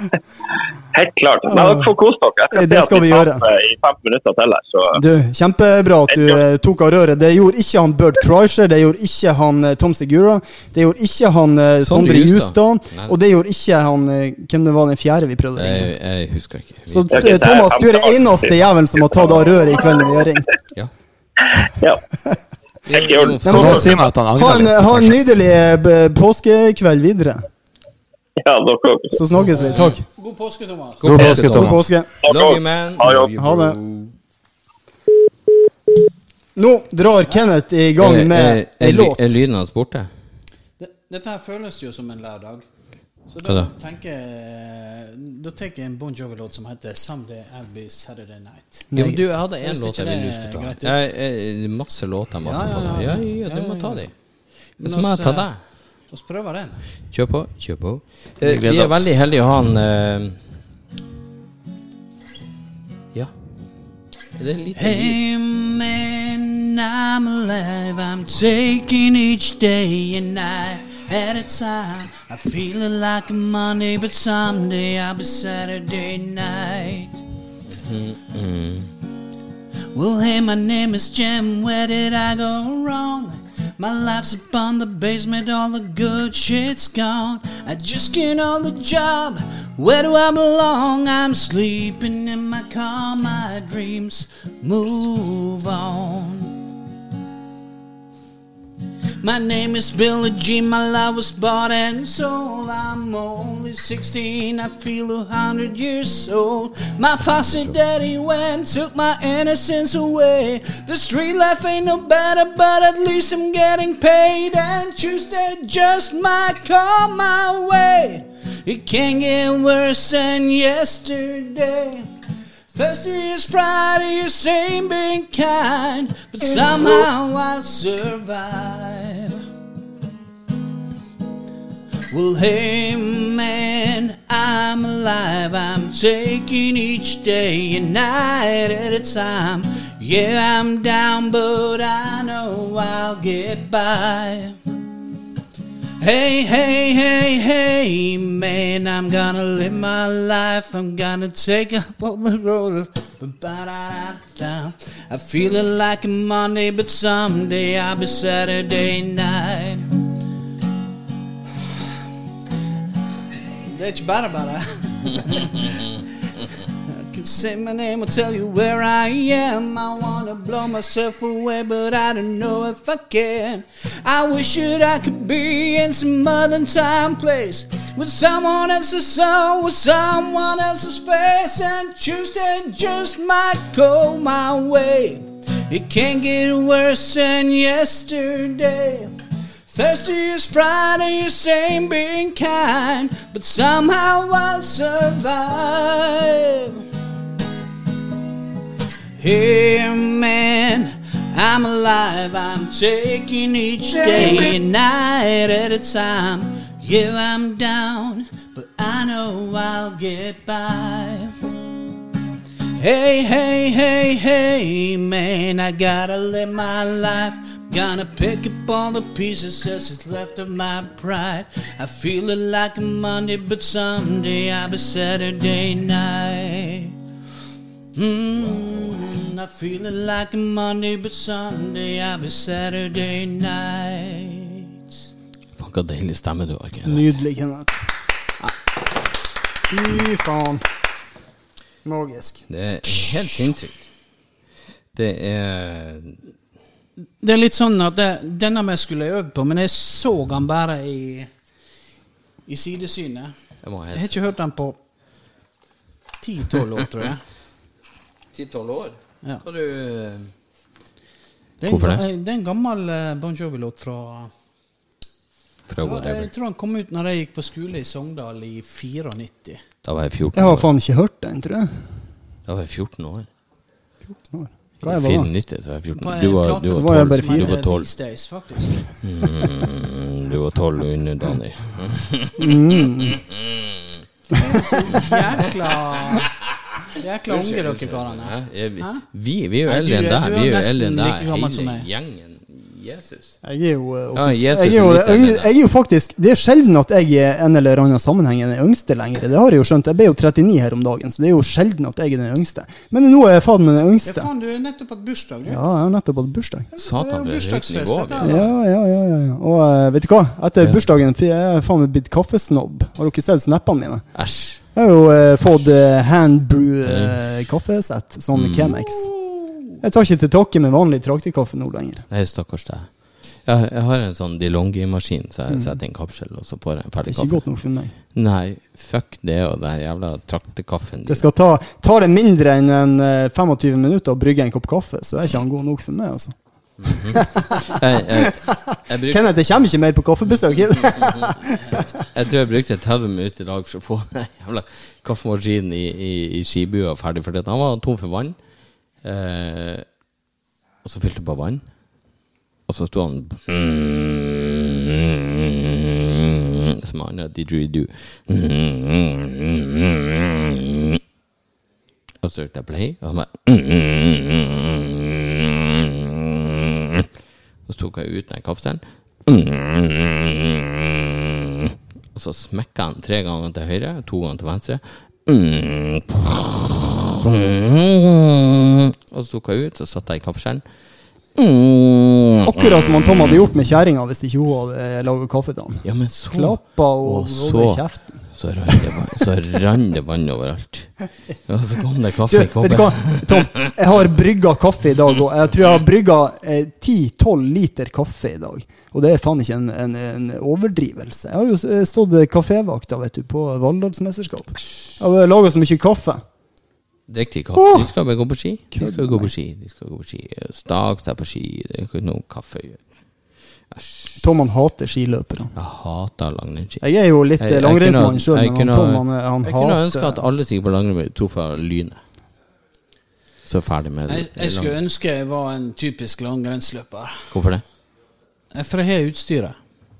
Helt klart. Men dere får kose dere. Jeg Det skal vi gjøre. I fem minutter til her, så Du, kjempebra at du eh, tok av røret. Det gjorde ikke han Bert Kreischer, det gjorde ikke han eh, Tom Segura, det gjorde ikke han eh, Sondre Justad. Og det gjorde ikke han Hvem det var den fjerde vi prøvde å ringe? Jeg, jeg husker ikke. Vi- Så Thomas, du er den eneste jævelen som har tatt av røret i kveld når vi har ringt. ja. ja. Helt i orden. Ha en, ha en nydelig påskekveld videre. Ja, dere òg. Så snakkes vi. Takk. God påske, Thomas. God God påske, Thomas. God påske. Love you, man. Ha det. Ha det. Nå drar Kenneth i gang Er- med en ei låt. Er lyden hans borte? Det, dette her føles jo som en lørdag. Så da da? tenker jeg Da tar jeg en Bon Jovi-låt som heter 'Someday I'll Be Saturday Night'. Ja, men du, jeg hadde en låt jeg ville du det skulle ta. Jeg, jeg, masse låter, masse Ja, ja, på ja, det. ja. Ja, ja, du må ta dem. Men Så må jeg ta eh, deg. La oss prøve den. Kjør på, kjør på. Vi Eh, gleder Vi er veldig heldige å ha en eh, Ja. Er det litt Hey man, I'm alive. I'm taking each day and night at a time. I feel it like a Monday, but someday I'll be Saturday night. Well, hey, my name is Jim. Where did I go wrong? My life's upon the basement, all the good shit's gone. I just get on the job. Where do I belong? I'm sleeping in my car, my dreams move on. My name is Billie Jean, my love was bought and sold. I'm only 16, I feel a hundred years old. My foster daddy went, took my innocence away. The street life ain't no better, but at least I'm getting paid. And Tuesday just might come my way. It can't get worse than yesterday. Thursday is Friday, you same being kind, but somehow I'll survive. Well, hey man, I'm alive. I'm taking each day and night at a time. Yeah, I'm down, but I know I'll get by. Hey, hey, hey, hey, man, I'm gonna live my life. I'm gonna take up on the road. I feel it like a Monday, but someday I'll be Saturday night. Bara bara. I can say my name, I'll tell you where I am. I wanna blow myself away, but I don't know if I can. I wish that I could be in some other time place with someone else's soul, with someone else's face, and Tuesday just might go my way. It can't get worse than yesterday. Thursday is Friday, ain't being kind, but somehow I'll survive. Hey man, I'm alive. I'm taking each day and night at a time. Yeah, I'm down, but I know I'll get by. Hey, hey, hey, hey, man, I gotta live my life. Gonna pick up all the pieces that's left of my pride. I feel it like a Monday, but someday I'll be Saturday night. Mm, I feel it like a Monday, but Sunday I'll be Saturday night. Faen, hva deilig stemme du har. Kenneth. Nydelig, Kenneth. Fy faen. Magisk. Det er helt sinnssykt. Det er Det er litt sånn at det, denne vi skulle øve på, men jeg så den bare i, i sidesynet. Jeg Jeg har ikke hørt den på ti-tolv år, tror jeg. 10-12 år? Ja. Hva du Det er, Hvorfor det? det er en gammel eh, Bon Jovi-låt fra Fra ja, Jeg tror han kom ut når jeg gikk på skole i Sogndal i 94. Da var jeg 14 Jeg har faen ikke hørt den, tror jeg. Da var jeg 14 år. Hva jeg var da? 94, så var jeg 14. år en Du var, du var var jeg 12. bare som. Du var 12. These Days. Mm, du var 12 under Dani. Jækla Jækla unge dere karene. Er vi, vi, vi er jo eldre enn er- deg. er Vi er jo eldre enn deg. Hele gjengen. Jesus. Jeg er jo, eh, Ja, Jesus jeg er jo, er eldre. jeg er jo faktisk Det er sjelden at jeg i en eller annen sammenheng er den yngste lenger. Det har jeg jo skjønt. Jeg ble jo 39 her om dagen, så det er jo sjelden at jeg er den yngste. Men nå er jeg faen meg den Ja, yngste. faen, du er nettopp hatt bursdag, du. Ja, jeg har nettopp hatt bursdag. Satan, for et høyt nivå. har. Ja, ja, ja. ja, ja. Og uh, vet du hva? Etter Ja. bursdagen jeg er faen meg blitt kaffesnobb. Har dere sett snappene mine? Æsj. Jeg har jo eh, fått eh, handbrew eh, kaffesett, sånn Mm. Chemex. Jeg tar ikke til takke med vanlig traktekaffe nå lenger. Nei, stakkars deg. Jeg, jeg har en sånn DeLonghi-maskin, så jeg setter en kapsel, og så får jeg en Mm. Det ferdig er ikke kaffe. godt nok for meg. Nei, fuck det og den jævla traktekaffen. Det skal ta, tar det mindre enn en, eh, 25 minutter å brygge en kopp kaffe, så er ikke han god nok for meg, altså. Jeg, jeg, jeg, bruk, Kenneth, det kommer ikke mer på kaffebesøk. jeg tror jeg brukte 30 minutter i dag for å få jævla kaffemaskinen i, i, i skibua ferdig, For han var tom for vann. Eh, og så fylte jeg på vann, og så sto han Som han didgeridoo. Og så trykte jeg play, og han bare så tok jeg ut den kapselen. Og så smekka han tre ganger til høyre, to ganger til venstre. Og så tok jeg ut, så satt jeg i kapselen. Akkurat som han Tom hadde gjort med kjerringa hvis ikke hun hadde laga kaffe til han. Ja, men så Klappa og Og så- kjeften. Så rant det vann, overalt. Og så kom det kaffe i koppen. Tom? Jeg har brygga kaffe i dag, og jeg tror jeg har brygga eh, 10-12 liter kaffe i dag. Og det er faen ikke en, en, en overdrivelse. Jeg har jo eh, stått kafévakta vet du, på Valldalsmesterskap. Jeg har laga så mye kaffe. De kaffe. Åh! De skal bare gå på ski. De skal gå på ski. De skal gå på ski. Stake seg på ski. Det er ikke noe kaffe. Æsj. Tom han hater skiløpere. Jeg hater langrennsski. Jeg er jo litt Jeg- jeg langrennsmann sjøl, men han kunne- Tom han, han Jeg kunne ønske at alle som gikk på langrenn, ble fra lynet. Så ferdig med Jeg, jeg skulle ønske jeg var en typisk langrennsløper. Hvorfor det? Eh, For jeg har utstyret.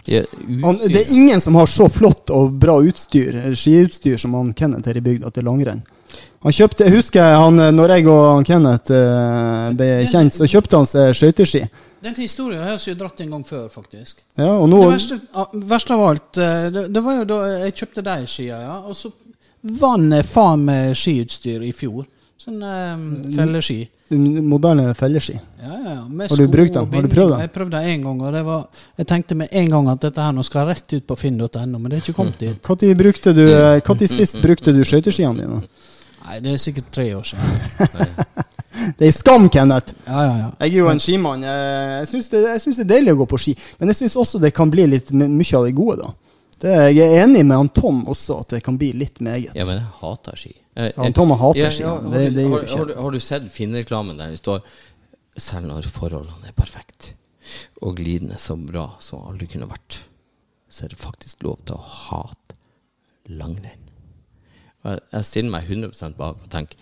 Ja, han, Det er ingen som har så flott og bra utstyr, eh, skiutstyr som han Kenneth her i bygda til langrenn. Han kjøpte, jeg husker han, eh, når jeg og han Kenneth ble kjent, så kjøpte han seg skøyteski. Den historien har jeg dratt en gang før, faktisk. Ja, og nå Det verste, verste av alt, eh, det, det var jo da jeg kjøpte de skia, ja. Og så vant jeg faen meg skiutstyr i fjor. Sånn eh, felleski. moderne felleski. Ja, ja, ja. Har du brukt dem? Har du prøvd dem? Jeg prøvde én gang, og det var, jeg tenkte med en gang at dette her nå skal rett ut på finn.no, men det er ikke kommet dit. Når brukte du eh, sist brukte du skøyteskiene dine? Nei, det er sikkert tre år siden. Det er skam, Kenneth! Ja, ja, ja. Jeg er jo en skimann. Jeg jeg syns det, jeg det er deilig å gå på ski, men jeg syns også det kan bli litt my- mye av det gode, da. Det, jeg er enig med han Tom også, at det kan bli litt meget. Ja, men jeg hater ski. Eh, Ja, han Tom hater ja, ski, ja, har, Det- du- det har, har, har du sett Finn-reklamen der det står 'Selv når forholdene er perfekt'? og glidende så bra som aldri kunne vært, så er det faktisk lov til å hate langrenn. Jeg- Jeg stiller meg 100 bak og tenker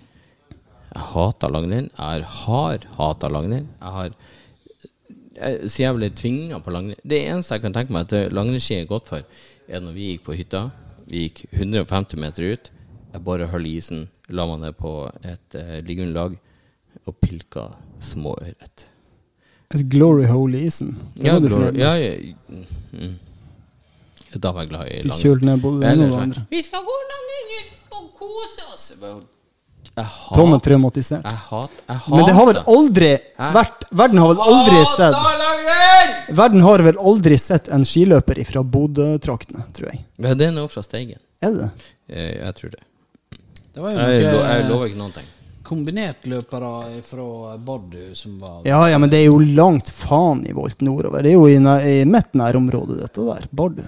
jeg hater langrenn. Jeg har hata langrenn. Jeg har så Siden jeg ble tvinga på langrenn Det eneste jeg kan tenke meg at langrennsski er godt for, er når vi gikk på hytta. Vi gikk 150 meter ut. Jeg bare holdt isen, la meg ned på et uh, liggeunderlag og pilka småørret. Et glory hole i isen. Det Ja, glory- ja, ja, mm. Da var jeg glad i langrenn. kjølt ned både det ene og det andre. Vi skal gå langrenn, vi skal gå og kose oss. Tom er traumatisert. Jeg hat, jeg Men det har vel aldri vært Verden har vel aldri sett Verden har vel aldri sett en skiløper fra Bodø-traktene, tror jeg. Ja, det er noe fra Steigen. Er det det? Eh, Jeg tror det. Det var jo Jeg, lo, jeg lover ikke noen ting. kombinertløpere fra Bardu som var Ja, ja, men det er jo langt faen i volt nordover. Det er jo i, i mitt nærområde, dette der. Bardu.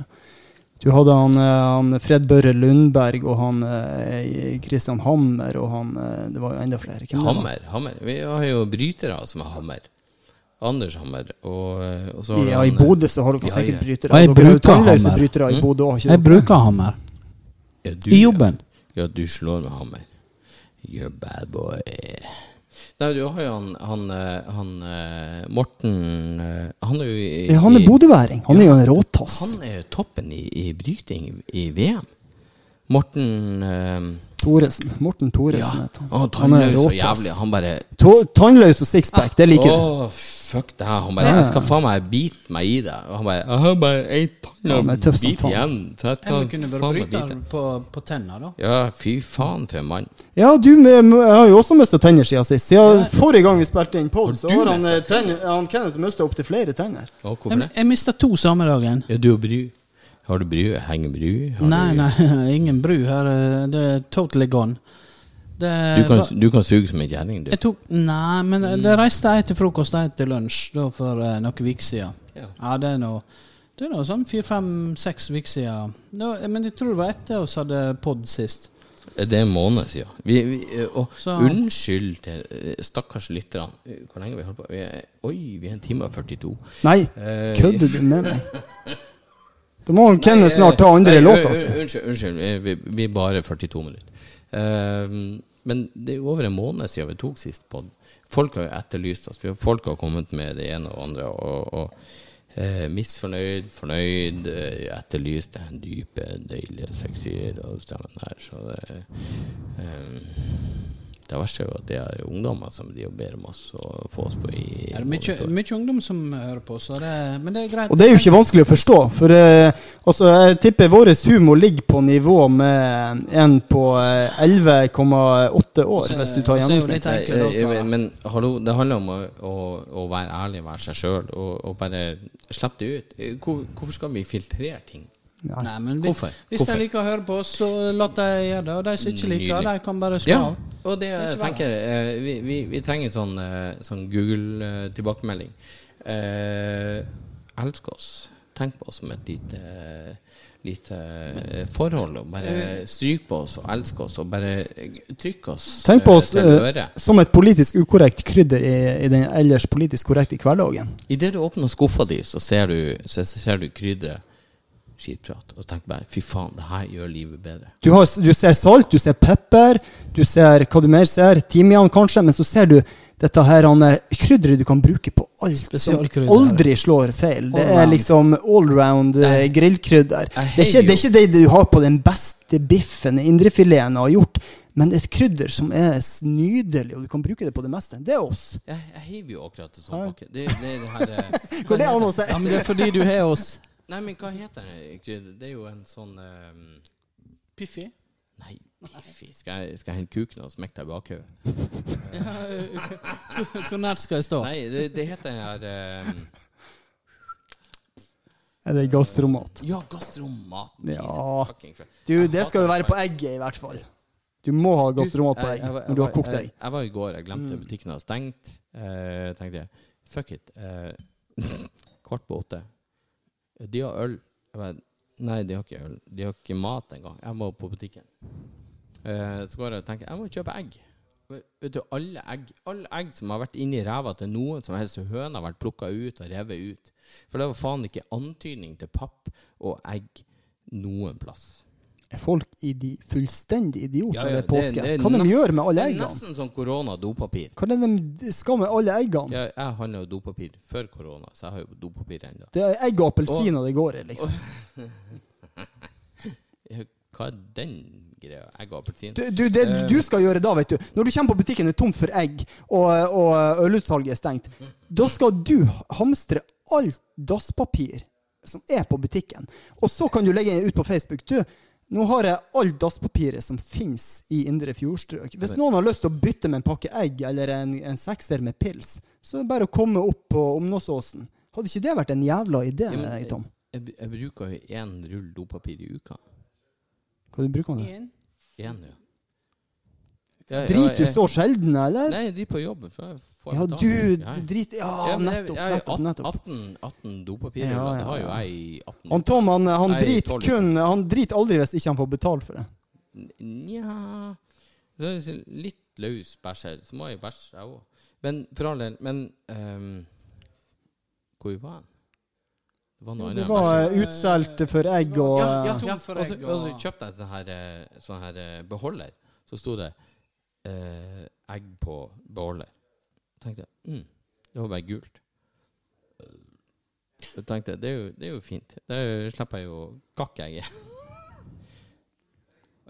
Du hadde han, eh, han Fred Børre Lundberg og han eh, Christian Hammer og han eh, Det var jo enda flere. Hvem? Hammer. hammer. Vi har jo brytere som er hammer. Anders Hammer. Og, og så har du Ja, i Bodø så har dere Ja, sikkert brytere. Jeg Dere bruker hammer. brytere i Bodø. ikke Jeg bruker hammer. ja, du, I jobben. Ja, du slår med hammer. You're bad boy. Nei, du har jo han, han, eh, han eh, Morten eh, Han er jo i, Ja, han er bodøværing. Han er jo en råtass. Han er jo toppen i, i bryting i VM. Morten eh, Thoresen. Morten Ja, Thoresen heter han han. Han er råtass. Han bare Tannløs og sixpack, det liker du. Å, fuck det her. Han bare Jeg skal faen meg bite meg i det. Og han bare Jeg har bare ei tann Ja, og men tøff som bit igjen. Så jeg skal kunne bare bryte den på, på tenna, da. Ja, fy faen for en mann. Ja, du med, jeg har jo også mista tenner siden sist. Siden forrige gang vi spilte inn pod, så har han, eh, tenner, han Kenneth mista opptil flere tenner. Å, hvorfor Jeg, det? jeg mista to samme dagen. Ja, du og Bry. Har du bru? Henger bry? Har Nei, du, nei, ingen bru her. eh, Det er totally gone. Det, Du kan, du kan suge som en kjerring, du. jeg tok Nei, men det reiste jeg til frokost og jeg til lunsj da for uh, noen uker siden. Ja. Ja, det er noe Det er noe sånn fire-fem-seks uker siden. Nå, men jeg tror det var etter oss hadde pod sist. Det er en måned siden. Vi, vi, eh, og Så- unnskyld til eh, stakkars lytterne. Eh, Hvor lenge har vi holdt på? Vi er, oi, vi er en time og 42. Nei, Eh, kødder du med meg? Da må Kenneth snart ta andre låter. låta si. Unnskyld, unnskyld. eh, Vi, vi er bare 42 minutter. Ehm, men det er jo over en måned siden vi tok sist pod. Folk har jo etterlyst oss. Folk har kommet med det ene og andre. Og, og eh, misfornøyd, fornøyd, eh, etterlyst den dype, deilige, sexy stemmen her. Så det ehm, Det verste er jo at det er ungdommer som de ber om oss å få oss på i Det er mye, mye ungdom som hører på, så det, men det er greit. Og det er jo ikke vanskelig å forstå, for uh, altså, jeg tipper vår humor ligger på nivå med en på eh, 11,8 år, Så- hvis du tar så gjennomsnitt. litt enkle Eh, låter, eh, da. Men hallo, det handler om å, å, å være ærlig, være seg sjøl, og, og bare slippe det ut. Eh, Hvor, hvorfor skal vi filtrere ting? Nei, men vi, Hvorfor? Hvis Hvorfor? de liker å høre på oss, så la de gjøre det. Og de som ikke liker, Nydelig. de kan bare slå Ja, og det jeg tenker eh, vi, vi, vi trenger en sånn, eh, sånn Google-tilbakemelding. Eh, elsk oss. Tenk på oss som et lite lite eh, forhold. Og bare stryk på oss og elsk oss, og bare eh, trykk oss Tenk på eh, oss eh, som et politisk ukorrekt krydder i, i den ellers politisk korrekte hverdagen. Idet du åpner skuffa di, så ser du, så ser du krydderet skitprat. Og tenker bare fy faen, det her gjør livet bedre. Du, har, du ser salt, du ser pepper, du ser hva du mer ser, timian kanskje, men så ser du dette her han, eh, krydderet du kan bruke på alt som aldri slår feil. Det er liksom allround eh, grillkrydder. Det er, ikke, det er ikke det du har på den beste biffen indrefileten har gjort, men et krydder som er nydelig, og du kan bruke det på det meste. Det er oss. Jeg, jeg hiver jo akkurat en sånn pakke. Det, det, det her eh, Går det an å si? Ja, men det er fordi du har oss. Nei, men hva heter det? Det er jo en sånn um... Piffi? Nei, piffi. Skal jeg, skal jeg hente kuken og smekke deg i bakhodet? Hvor nært skal jeg stå? Nei, det, det heter den her um... Er det gastromat? Ja, gastromat. Ja. Du, det skal jo være på egget, i hvert fall. Du må ha gastromat på egg når du har kokt egg. Jeg, jeg var i går, jeg glemte Mm. butikken hadde stengt. Eh, tenkte jeg, fuck it. Eh, kvart på åtte. De har øl. Bare, nei, de har ikke øl. De har ikke mat engang. Jeg må på butikken. Eh, så går jeg og tenker jeg må kjøpe egg. Vet du, alle egg Alle egg som har vært inni ræva til noen som helst høne, har vært plukka ut og revet ut. For det var faen ikke antydning til papp og egg noen plass. Er folk i de fullstendig idioter Ja, ja, ved påske? det er Hva de gjør med alle eggene? Det er nesten som korona-dopapir. Hva er det de skal med alle eggene? Jeg, jeg handla jo dopapir før korona, så jeg har jo dopapir ennå. Det er egg og appelsiner det går i, liksom. Hva er den greia? Egg og appelsin? Du, du, det Eh. du skal gjøre da, vet du Når du kommer på butikken er tomt for egg, og, og ølutsalget er stengt, da skal du hamstre alt dasspapir som er på butikken. Og så kan du legge ut på Facebook. Du, nå har jeg alt dasspapiret som fins i Indre Fjordstrøk. Hvis noen har lyst til å bytte med en pakke egg eller en, en sekser med pils, så er det bare å komme opp på Omnåsåsen. Hadde ikke det vært en jævla idé, Ja, men- Tom? Jeg, jeg bruker jo én rull dopapir i uka. Hva du bruker du? En. Én, ja. Ja, ja, Driter du så sjelden, eller? Nei, de er på jobb. før. jeg får Ja, du Ja, ja. driter Ja, Ja, nettopp, nettopp. nettopp. 18, 18 dopapirer Ja, ja, Det har jo jeg i 18 Han Tom han, han driter kun Han driter aldri hvis ikke han får betalt for det. Nja Så det Litt løs bæsj her. Så må jeg bæsje, jeg òg. Men for all del Men um, hvor var han? Det var noe Det var eh, utsolgt for egg og ja, ja, eh, ja. for Og så egg og så kjøpte jeg sånn her, eh, sånn her eh, beholder. Så sto det eh, egg på beholder. tenkte jeg mm, det var bare gult. Så tenkte jeg det er jo, det er jo fint. Da slipper jeg jo kakkeegget.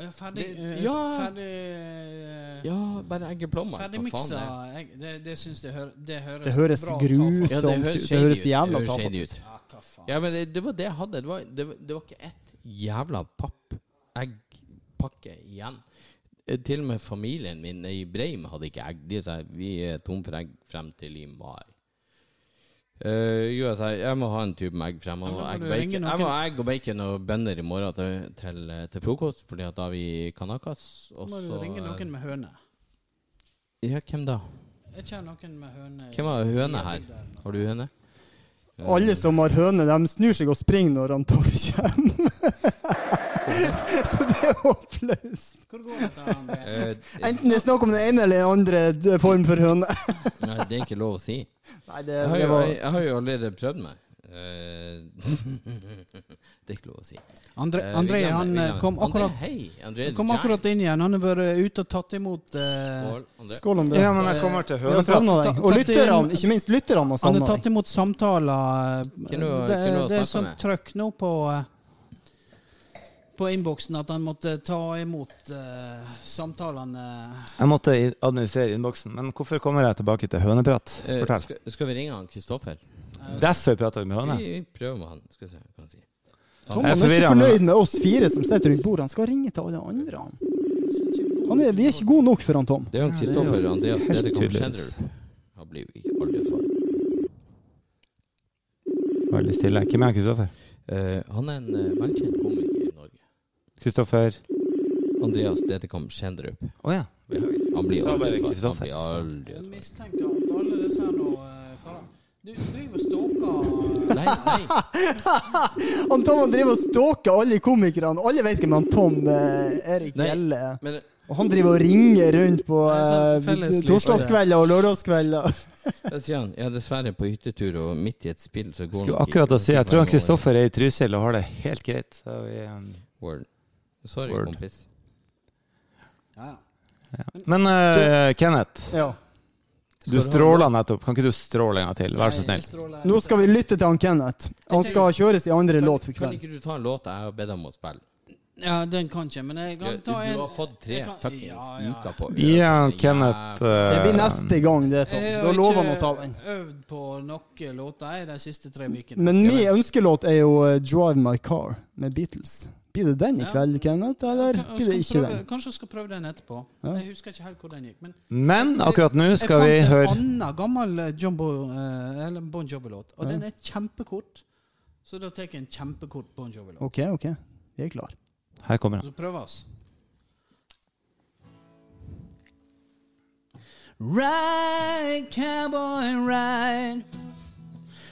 Å ja, ferdig Det- eh, ja. Ferdig eh, Ja, bare eggeplommer. Ferdig Hva faen det er? egg. Det, det syns jeg hører, det høres Det høres grusomt grus- Ja, det høres det høres ut. jævla Det høres tafatt ut. ut. Ja, hva faen. Ja, men det, det var det jeg hadde. Det var, det, var- det var ikke ett jævla pappeggpakke igjen. Eh, Til og med familien min i Breim hadde ikke egg. De sa vi er tom for egg frem til i mai. Uh, jo, jeg sa jeg må ha en tube med egg frem. Og egg, bacon. Jeg må ha egg og bacon og bønner i morgen til, til, til frokost, Fordi at da har vi kanakas. Og må du ringe noen med høne. Ja, hvem da? Jeg kjenner noen med høne. Hvem har høne her? Har du høne? Alle som har høne, de snur seg og springer når han Tove kommer. Så det er håpløst. Hvor går dette? Eh, Enten det er snakk om den ene eller den andre form for høne. Nei, det er ikke lov å si. Nei, det, Jeg har det jo, var jeg, jeg har jo allerede prøvd meg. Eh, det er ikke lov å si. André, Eh, André han vi eh, glemmer. kom André, akkurat, hei, André kom akkurat inn igjen. Han har vært ute og tatt imot uh, Skål, André. Ja, men jeg kommer til deg. Og lytterne, ikke minst lytterne, Han har tatt imot samtaler. Kan du- det, du det, det er sånn trøkk nå på eh, På innboksen at han måtte ta imot uh, samtalene. Jeg måtte administrere innboksen, men hvorfor kommer jeg tilbake til høneprat? Eh, Fortell. skal, skal vi ringe han Kristoffer? Derfor prater vi med høne. Vi, vi prøver med han. Skal vi se hva han sier. Tom er han er ikke fornøyd med oss fire som sitter rundt bordet. Han skal ringe til alle andre. Han. Han er, vi er ikke gode nok for han Tom. Det er jo Kristoffer Andreas helt Dedekam tydeligvis. Schjelderup. Han blir ikke aldri svar. Veldig stille. Hvem er Kristoffer? Uh, han er en uh, velkjent komiker i Norge. Kristoffer Andreas Detekom Schjelderup. Å ja. Han blir aldri Kristoffer, blir så. aldri Jeg mistenker at alle disse her nå eh, Du driver og stalker Nei, nei. Han Tom han driver og stalker alle komikerne. Alle vet hvem han Tom eh, Erik Gjelle er. Og han driver og ringer rundt på eh, torsdagskvelder og lørdagskvelder. da sier han jeg er dessverre på hyttetur, og midt i et spill så går Skulle akkurat å si Jeg tror han Kristoffer er i Trysil og har det helt greit. Så vi, um, Word. Sorry, Word. kompis. Ja, ja. Men eh, Kenneth, Ja. du stråla nettopp. Kan ikke du stråle en gang til? Vær så snill. Nå skal vi lytte til han Kenneth. Han skal kjøres i andre låt for Kan ikke du ta en låt jeg har bedt om å spille? Ja, den kan ikke, men jeg kan ta en du har fått tre jeg kan- fuckings Ja, ja. uker på Ja, Jævla- Kenneth Det blir neste gang, det, Tom. Jeg Da har lover han å ta den. øvd på noen låter de siste tre ukene. Men min ønskelåt er jo eh, 'Drive My Car' med Beatles. Blir det den i Ja. kveld, Kenneth, eller ja, blir det ikke prøve, den? Kanskje jeg skal prøve den etterpå. Ja. Jeg husker ikke helt hvor den gikk. Men Men akkurat nå skal vi høre jeg fant en annen gammel eh, Jumbo, eh, eller Bon Jovi-låt, og Ja. den er kjempekort. Så da tar jeg en kjempekort Bon Jovi-låt. Ok, ok. Vi er klar. Her kommer den. Så prøver vi oss. Ride, cowboy, ride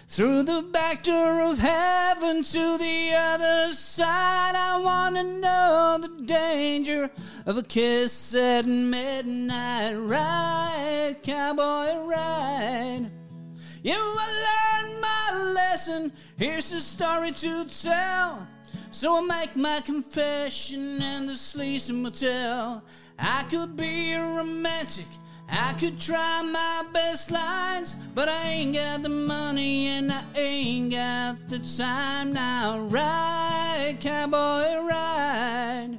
through the back door of heaven to the other side. I want to know the danger of a kiss at midnight. Ride, cowboy, ride. You will learn my lesson. Here's a story to tell. So I make my confession in the Sleazy Motel. I could be a romantic. I could try my best lines, but I ain't got the money and I ain't got the time now. Ride, cowboy, ride.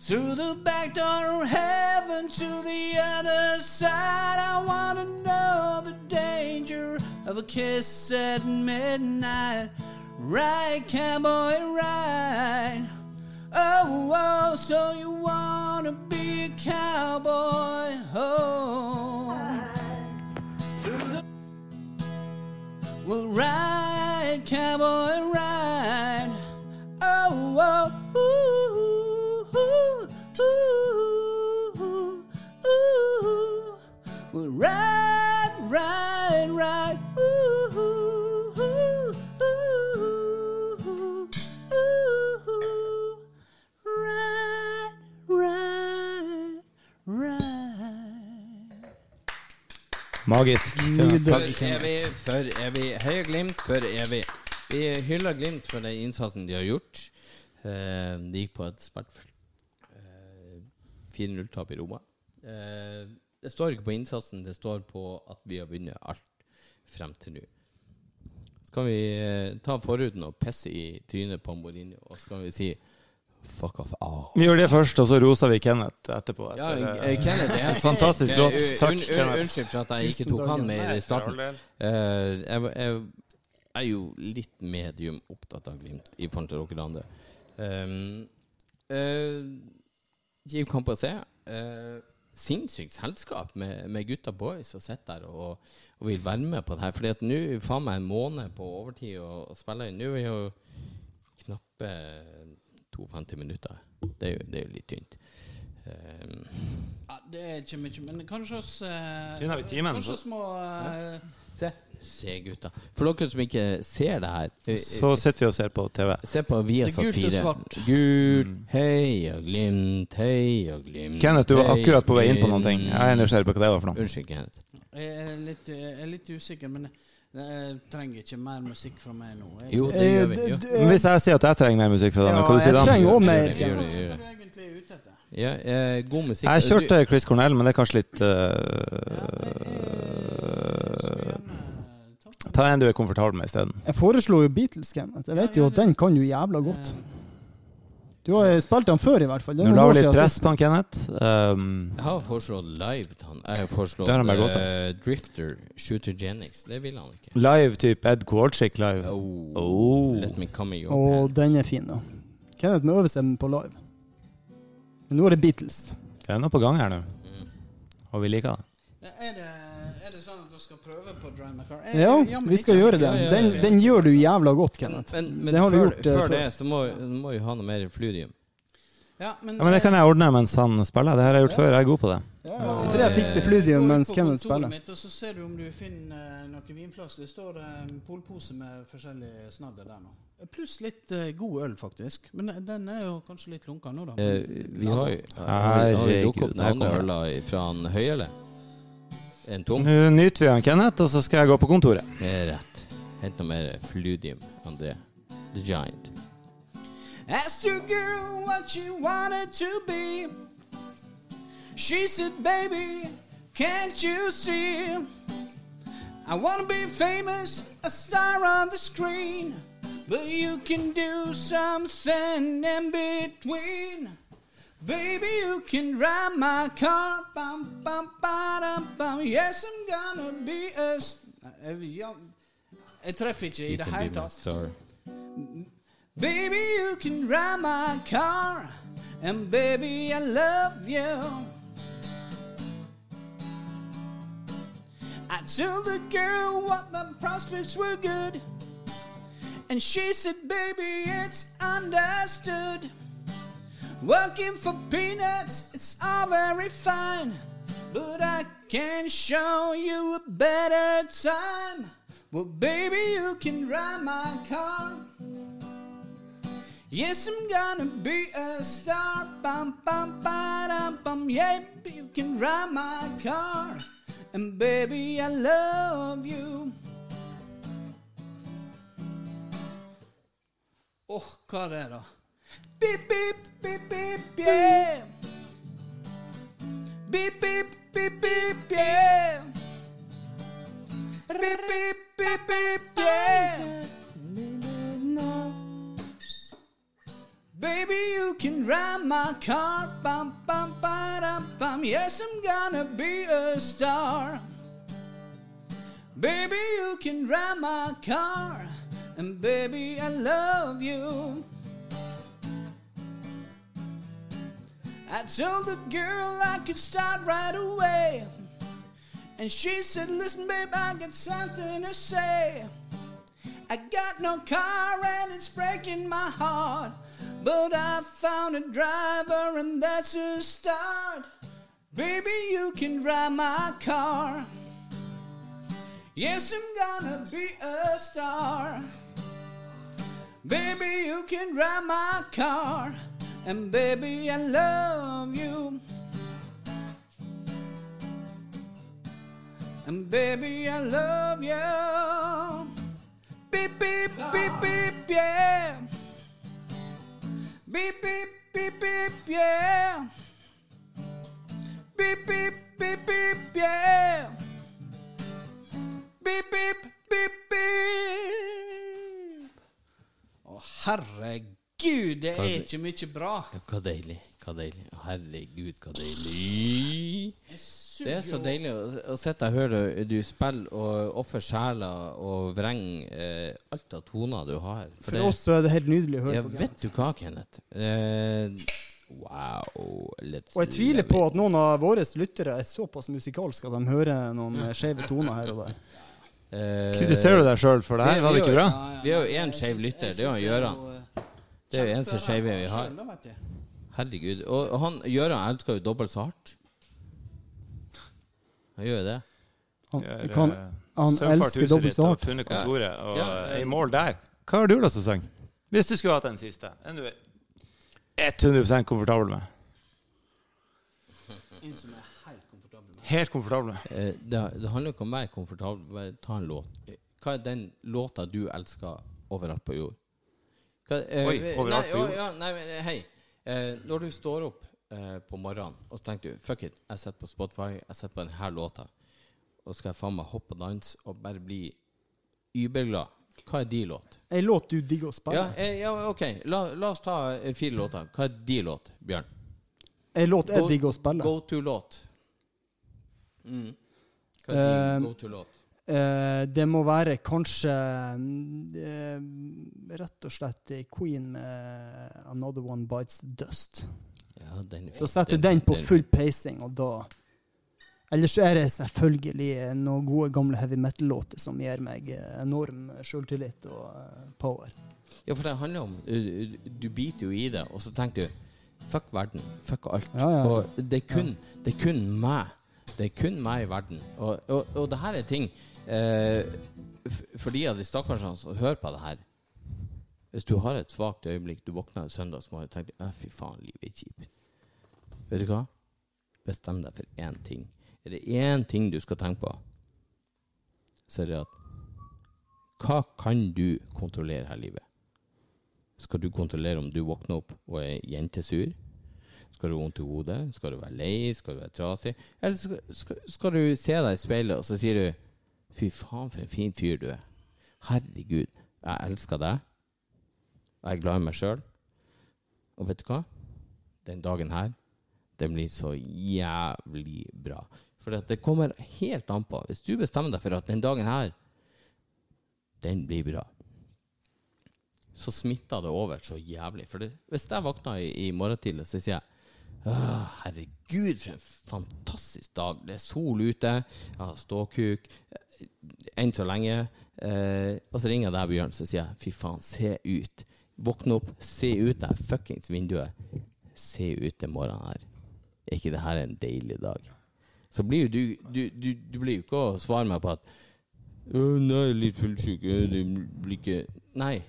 Through the back door of heaven to the other side. I wanna know the danger of a kiss at midnight. Ride, cowboy, ride. Oh, oh, so you wanna be a cowboy? Oh. Well, ride, cowboy, ride. Oh, oh, ooh, ooh, ooh, ooh. Well, ride, ride, ride. Ooh, Magisk. Nydelig. For evig, for evig. Heia Glimt for evig. Vi hyller Glimt for den innsatsen de har gjort. Eh, de gikk på et smertefullt eh, 4-0-tap i Roma. Eh, det står ikke på innsatsen, det står på at vi har vunnet alt frem til nå. Skal vi eh, ta forhuden og pisse i trynet på Mourinho, og så kan vi si fuck off. Oh. Vi gjør det først, og så roser vi Kenneth etterpå. Ja, etter, eh, Kenneth er Fantastisk låt. Eh, Takk, un- un- Kenneth. Unnskyld for at jeg ikke tok han med i starten. Eh, jeg, jeg, jeg er jo litt medium opptatt av Glimt i forhold til dere andre. Um, uh, Giv kamp å se. Uh, Sinnssykt selskap med, med gutta boys og sitter der og, og vil være med på det her. Fordi at nå faen meg en måned på overtid og, og spille inn. Nå er vi jo knappe 52 minutter. Det er jo, det er jo litt tynt. Um, Ja, det er ikke mye, men kanskje oss eh, Tynner vi timen, Kanskje oss må eh, Se, se gutta. For dere som ikke ser det her eh, Så sitter vi og ser på TV. Se på Viasat Det er 4. gult og svart. hei og Glimt, heia Glimt. Kenneth, du var akkurat på vei inn på noen ting. Jeg er nysgjerrig på hva det var for noe. Unnskyld, Kenneth. Jeg er litt, jeg er litt usikker, men jeg trenger ikke mer musikk fra meg nå. Jeg, Jo, det Eh, gjør vi. Jo. Men hvis jeg sier at jeg trenger mer musikk fra deg, Ja, hva du sier jeg da? trenger også mer. Gjør det, gjør det, gjør er det. du egentlig ute etter? Ja, eh, god musikk. Jeg kjørte Chris Cornell, men det er kanskje litt uh, ja. Ta en du er komfortabel med isteden. Jeg foreslo jo Beatles, Kenneth. Jeg vet jo at den kan jo jævla godt. Du har spilt han før, i hvert fall. Det er Nå la vi litt press på han, Kenneth. Um, Jeg har foreslått live han. Jeg har foreslått har han bare gått eh, Drifter, Shooter Genix. Det vil han ikke. live type Ed Kowalczyk live. Oh, Oh. Let me come in your Og pants. den er fin, da. Kenneth må øve seg på live. Men nå er det Beatles. Det er noe på gang her nå, Mm. og vi liker det. Er det, er det sånn at du skal prøve på Drive My Car? Er- Ja, men vi skal gjøre det. Ja, ja, ja. Den, den gjør du jævla godt, Kenneth. Men, men Det har du før, gjort, eh, før før. det så må, må vi ha noe mer flyrium. Ja, men, Ja, men det kan jeg ordne mens han spiller. Det har jeg gjort før. Jeg er god på det. Ja, André fikser flydium mens Kenneth spiller. Mitt, og så ser du om du finner eh, noen vinflasker. Det står eh, en polpose med forskjellige snadder der nå. Pluss litt uh, god øl, faktisk. Men eh, den er jo kanskje litt lunken nå, da. Eh, vi har jo drukket opp den andre øla fra han Høyele? En tom? Nå nyter vi han Kenneth, og så skal jeg gå på kontoret. Det er rett. Hent noe mer fludium, André. The Giant. Asked your girl what she wanted to be. She said, Baby, can't you see? I wanna be famous, a star on the screen. But you can do something in between. Baby, you can drive my car. Bum, bum, ba-dum, bum. Yes, I'm gonna be a... Ja, Jeg treffer ikke i det can be hele my tatt. star. Baby, you can drive my car, and baby, I love you. I told the girl what the prospects were good, and she said, Baby, it's understood. Working for peanuts, it's all very fine, but I can show you a better time. Well, baby, you can drive my car. Yes, I'm gonna be a star. Bum, bum, ba-dum, bum. Yeah, you can drive my car. And baby, I love you. Åh, hva er det, da? Beep, beep, beep, beep, yeah. Beep, beep, beep, beep, yeah. Beep, beep, beep, beep, yeah. Baby, you can drive my car. Bum, bum, ba-dum, bum. Yes, I'm gonna be a star. Baby, you can drive my car. And baby, I love you. I told the girl I could start right away. And she said, Listen, babe, I got something to say. I got no car and it's breaking my heart. But I found a driver and that's a start. Baby, you can drive my car. Yes, I'm gonna be a star. Baby, you can drive my car. And baby, I love you. And baby, I love you. Beep, beep, beep, beep, yeah. Beep, beep, beep, beep, yeah. Beep, beep, beep, beep, yeah. Beep, beep, beep, beep. Oh, Å, herregud, det er ikke mye bra. Ja, Hva deilig. Hva deilig. Herregud, hva deilig. Det er så deilig å, å sitte og høre du spille og ofre sjela og vrenge eh, alt av toner du har. For oss er det helt nydelig å høre Ja, på. vet du hva, Kenneth? Eh, wow. Let's Og jeg tviler på at noen av våre lyttere er såpass musikalske at de hører noen skeive toner her og der. Eh, Kritiserer du deg sjøl for det her? Var det ikke bra? Vi er jo én skeiv lytter, det er jo Gøran. Det er jo eneste skeive vi har. Herregud. Og han Gøran elsker jo dobbelt så hardt. Han gjør jo det. Han, kan, eh, han elsker dobbelt så hardt. funnet kontoret og Ja. i mål der. Hva har du lyst til å synge? Hvis du skulle hatt den siste. Den du er 100% komfortabel med. En som er helt komfortabel med. Helt komfortabel med. Eh, det, det handler ikke om å være komfortabel. Bare ta en låt. Eh, Hva er den låta du elsker overalt på jord? Hva, eh, Oi, overalt nei, på jord? Ja, nei, men, hei. Eh, når du står opp eh, på morgenen og så tenker du Fuck it, jeg setter på Spotify, jeg setter på denne låta, og skal jeg faen meg hoppe og danse og bare bli überglad. Hva er de låt? Ei låt du digger å spille. Ja, eh, ja ok. La, la oss ta eh, fire låter. Hva er de låt, Bjørn? Ei låt jeg digger å spille. Go to-låt. Mm. Hva er Eh, din go to-låt? Eh, det må være kanskje eh, rett og slett Queen med 'Another One Bites Dust'. Ja, den. Da setter Den- den på full pacing, og da Ellers er det selvfølgelig noen gode gamle heavy metal-låter som gir meg eh, enorm sjøltillit og eh, power. Ja, for det handler om Du biter jo i det, og så tenker du Fuck verden. Fuck alt. Ja, ja. Og det er kun, det er kun meg. Det er kun meg i verden. Og, og, og det her er ting eh, For de av de stakkars som hører på det her Hvis du har et svakt øyeblikk, du våkner en søndag og tenker «Å, Fy faen, livet er kjipt. Vet du hva? Bestem deg for én ting. Er det én ting du skal tenke på, så er det at Hva kan du kontrollere her i livet? Skal du kontrollere om du våkner opp og er jentesur? Skal du ha vondt i hodet? Skal du være lei? Skal du være trasig? Eller skal, skal, skal du se deg i speilet, og så sier du Fy faen, for en fin fyr du er. Herregud, jeg elsker deg. Jeg er glad i meg sjøl. Og vet du hva? Den dagen her, den blir så jævlig bra. For det kommer helt an på. Hvis du bestemmer deg for at den dagen her, den blir bra så smitter det over så jævlig. For det, hvis jeg våkner i, i morgen tidlig, så sier jeg «Åh, Herregud, for en fantastisk dag. Det er sol ute, jeg har ståkuk. Eh, Enn så lenge. Eh, og så ringer jeg deg, Bjørn, så sier jeg fy faen, se ut. Våkne opp, se ut der fuckings vinduet. Se ut den morgenen her. Er ikke det her en deilig dag? Så blir jo du Du, du, du blir jo ikke å svare meg på at «Å, Nei, litt fullsjuk. øh, Det blir ikke Nei.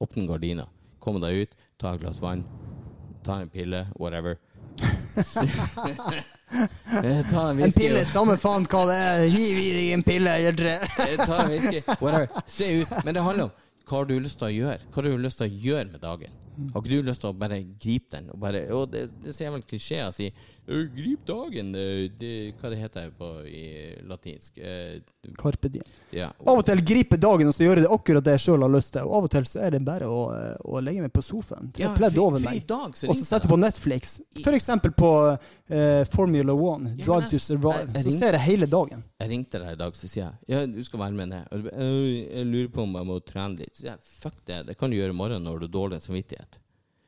Åpne gardina. Kom deg ut, ta et glass vann, ta en pille, whatever. Eh, en pille, samme faen hva det er. Hiv i deg en pille, Gjerdre. Jeg Ta en whisky, whatever. Se ut. Men det handler om hva har du lyst til å gjøre? Hva har du lyst til å gjøre med dagen? Har ikke du lyst til å bare gripe den? Og bare, og det, det ser vel klisjé å si «Øh, 'grip dagen', det, hva det heter på i latinsk. Carpe diem. ja. Av og til gripe dagen og så gjøre det akkurat det jeg sjøl har lyst til. Og av og til så er det bare å, å legge meg på sofaen, Ja, pledd over meg, dag, så og så sette på Netflix. For eksempel på eh, Formula One, Ja, Drive to Survive. jeg- jeg Så ser jeg hele dagen. Jeg ringte deg i dag, så sier jeg Ja, du skal være med ned. Og du «Øh, jeg lurer på om jeg må trene litt. Så sier jeg fuck det, det kan du gjøre i morgen når du har dårlig samvittighet.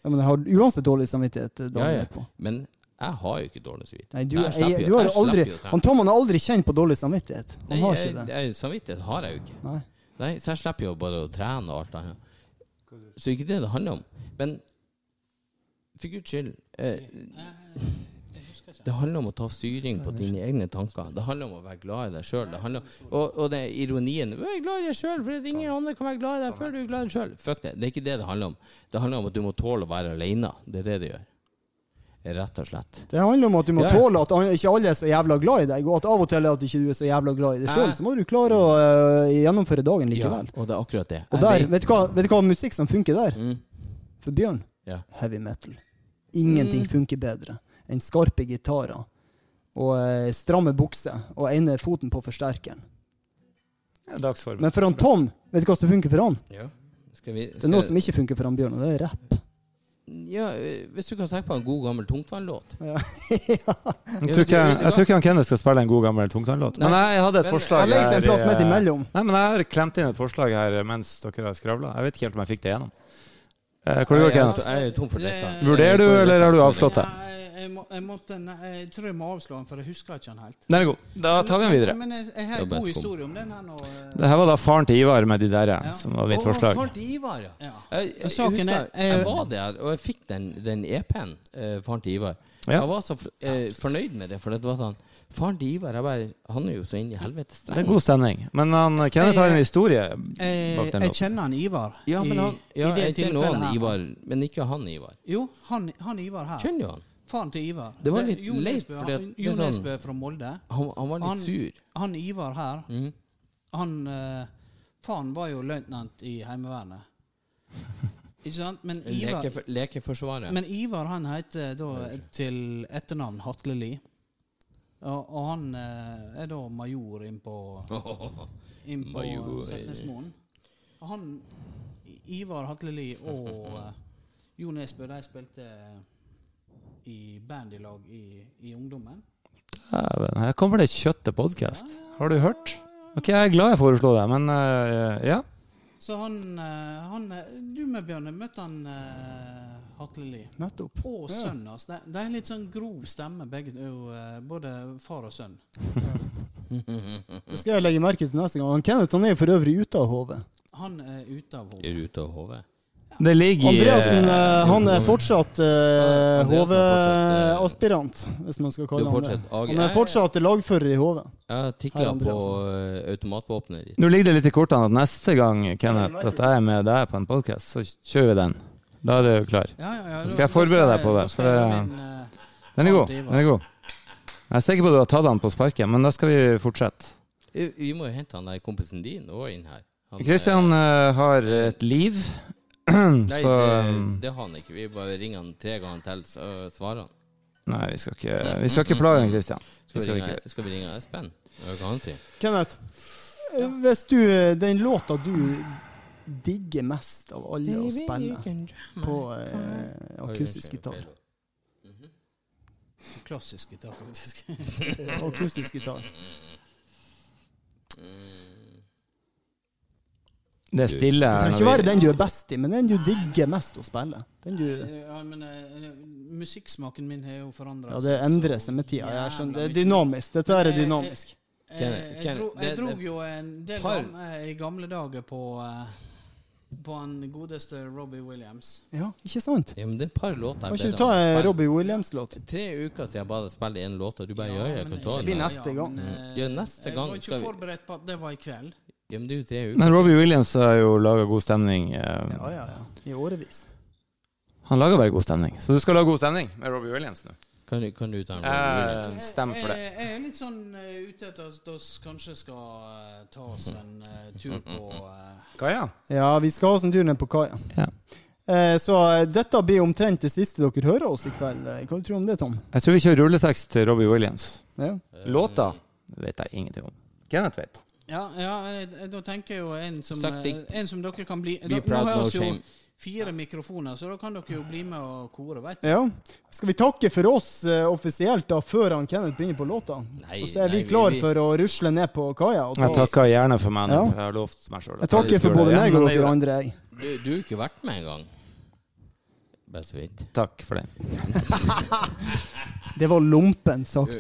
Ja, men jeg har uansett dårlig samvittighet eh, Ja, dagen ja. etterpå. Men jeg har jo ikke dårlig samvittighet. Nei, du, Jeg jeg, du har aldri. Han Tom han har aldri kjent på dårlig samvittighet. Han Nei, har ikke det. jeg, samvittighet har jeg jo ikke. Nei. Nei, Så jeg slipper jo bare å trene og alt annet. Så ikke det det handler om. Men for guds skyld eh, Det handler om å ta styring på dine egne tanker. Det handler om å være glad i deg sjøl. Og, og det er ironien Vær glad i deg sjøl, for ingen andre kan være glad i deg før du er glad i deg sjøl. Fuck det. Det er ikke det det handler om. Det handler om at du må tåle å være alene. Det er det det gjør. Rett og slett. Det handler om at du må Ja, ja. tåle at ikke alle er så jævla glad i deg, og at av og til at ikke du er så jævla glad i deg sjøl. Så må du klare å uh, gjennomføre dagen Ja, likevel. og det er akkurat det. Og der, vet- vet du, hva, vet du hva musikk som funker der? Mm. For Bjørn? Ja. Heavy metal. Ingenting Mm. funker bedre enn skarpe gitarer og eh, stramme bukser og ene foten på forsterkeren. Ja, Dagsform. Men for han Tom, vet du hva som funker for han? Ja. Skal vi, Det er noe som ikke funker for han Bjørn, og det er rapp. Ja, øh, hvis du kan tenke på en god gammel tungtvannlåt. Ja. Jeg tror ikke, jeg tror ikke han Kenneth skal spille en god gammel tungtvannlåt. Men jeg hadde et Men- forslag en her, plass midt eh. Nei, men jeg har klemt inn et forslag her mens dere har skravla. Jeg vet ikke helt om jeg fikk det gjennom. Eh, Hvor går, Jeg, Kenneth? jeg er tom for dekka. Det- Vurderer du, eller har du avslått det? Jeg, må, jeg, måtte, nei, jeg tror jeg må avslå den, for jeg husker ikke den helt. Den er god. Da tar vi den videre. Men jeg, jeg har en god historie om den her nå. eh. Det her var da faren til Ivar med de der, Ja. som var mitt oh, forslag. faren til Ivar, ja. Ja. Jeg, jeg, jeg, husker, er- er- jeg var der, og jeg fikk den, den EP-en, eh, faren til Ivar. Ja. Jeg var så eh, fornøyd med det, for det var sånn Faren til Ivar jeg bare, han er jo så inn i helvete Det er god stemning. Men han, Kenneth har en historie bak den Eh, jeg kjenner han Ivar. Ja, men han, ja, i det jeg kjenner han. Ivar, men ikke han Ivar. Jo, han, han Ivar her. Kjenner jo han. Faren til Ivar. Det var litt leit, Jon Jo sånn- Nesbø fra Molde. Han, han var litt Han- sur. Han Ivar her, Mm. han uh, Faren var jo løytnant i Heimevernet. Ikke sant? Men Ivar, Leke, lekeforsvaret. men Ivar han heter da til etternavn Hatleli. Og, og han eh, er da major inn på, inn på Setnesmoen. Han Ivar Hatleli og eh, Jo Nesbø de spilte i bandylag i i, ungdommen. Dæven, Her kommer det kjøtt til podkast. Har du hørt? Ok, Jeg er glad jeg foreslo det, men uh, ja. Så han, eh, han eh, Du med Bjørne, møtte han uh, Hatleli. Nettopp. Og sønnen hans. Ja. Det, det, er litt sånn grov stemme, begge to, eh, både far og sønn. Det skal jeg legge merke til neste gang. Han Kenneth han er for øvrig ute av hodet. Han er ute av hodet. Det ligger Andreassen eh, eh, han er fortsatt uh, eh, HV-aspirant, hvis man skal kalle han det. Han er fortsatt lagfører i HV. Jeg tikla på ditt. Nå ligger det litt i kortene at neste gang Kenneth, at jeg er med deg på en podkast, så kjører vi den. Da er du klar. Ja, ja, ja, Nå skal jeg forberede deg på det, for Den er god. Den er god Jeg er sikker på at du har tatt den på sparket, men da skal vi fortsette. Vi må jo hente han der kompisen din òg inn her. Han, Kristian har et liv, Nei, så det, det har han ikke. Vi bare ringer han tre ganger til, så svarer han. Nei, vi skal ikke, vi skal ikke plage Kristian. Skal vi, Skal vi ringe, skal vi ringe Espen? Hva kan han si? Kenneth, eh, hvis du eh, Den låta du digger mest av alle å spille på eh, akustisk gitar Klassisk gitar, faktisk. Akustisk gitar. Det er stille Det trenger ikke være den du er best i, men den du digger mest å spille. Den du ja, men uh, Musikksmaken min har jo forandra Ja, det endrer seg med tida. Jeg skjønner. Det er dynamisk. Dette her er dynamisk. Jeg, jeg, jeg, dro, jeg drog jo en del eh, i gamle dager på uh, På han godeste Robbie Williams. Ja, ikke sant? Ja, men det er et par låter Kan ikke du ta en. Robbie Williams-låt? Tre uker siden jeg bare spilte én låt, og du bare ja, jeg men- Det blir neste gang. men, mm. Ja, neste Jeg var ikke vi- forberedt på at det var i kveld. Ja, men det er jo tre uker. Men Robbie Williams har jo laga god stemning. eh, Ja, ja, ja. I årevis. Han lager bare god stemning. Så du skal lage god stemning med Robbie Williams nå? Kan, du- kan du ta en Eh, Stem for det. Jeg, jeg er litt sånn uh, ute etter at vi kanskje skal uh, ta oss en uh, tur på Kaja? Ja, vi skal ha oss en tur ned på kaia. Ja. Eh, så dette blir omtrent det siste dere hører oss i kveld. Hva tror du om det, Tom? Jeg tror vi kjører rulletekst til Robbie Williams. Ja. Låta vet jeg ingenting om. Kenneth vet. Ja, ja jeg, jeg- da tenker jeg jo en som, eh, en som dere kan bli Be proud, Nå no shame. fire mikrofoner, så da kan dere jo bli med og kore, veit du. ja. Skal vi takke for oss uh, offisielt da, før han Kenneth begynner på låta? Nei, Og så er vi nei, vi- klar vi- for å rusle ned på kaia. Og Jeg takker gjerne for meg. Ja. Jeg har lovt meg sjøl. Jeg takker for både meg og dere andre. Du, du har ikke vært med engang. Bare så vidt. Takk for det. Det var lumpent sagt.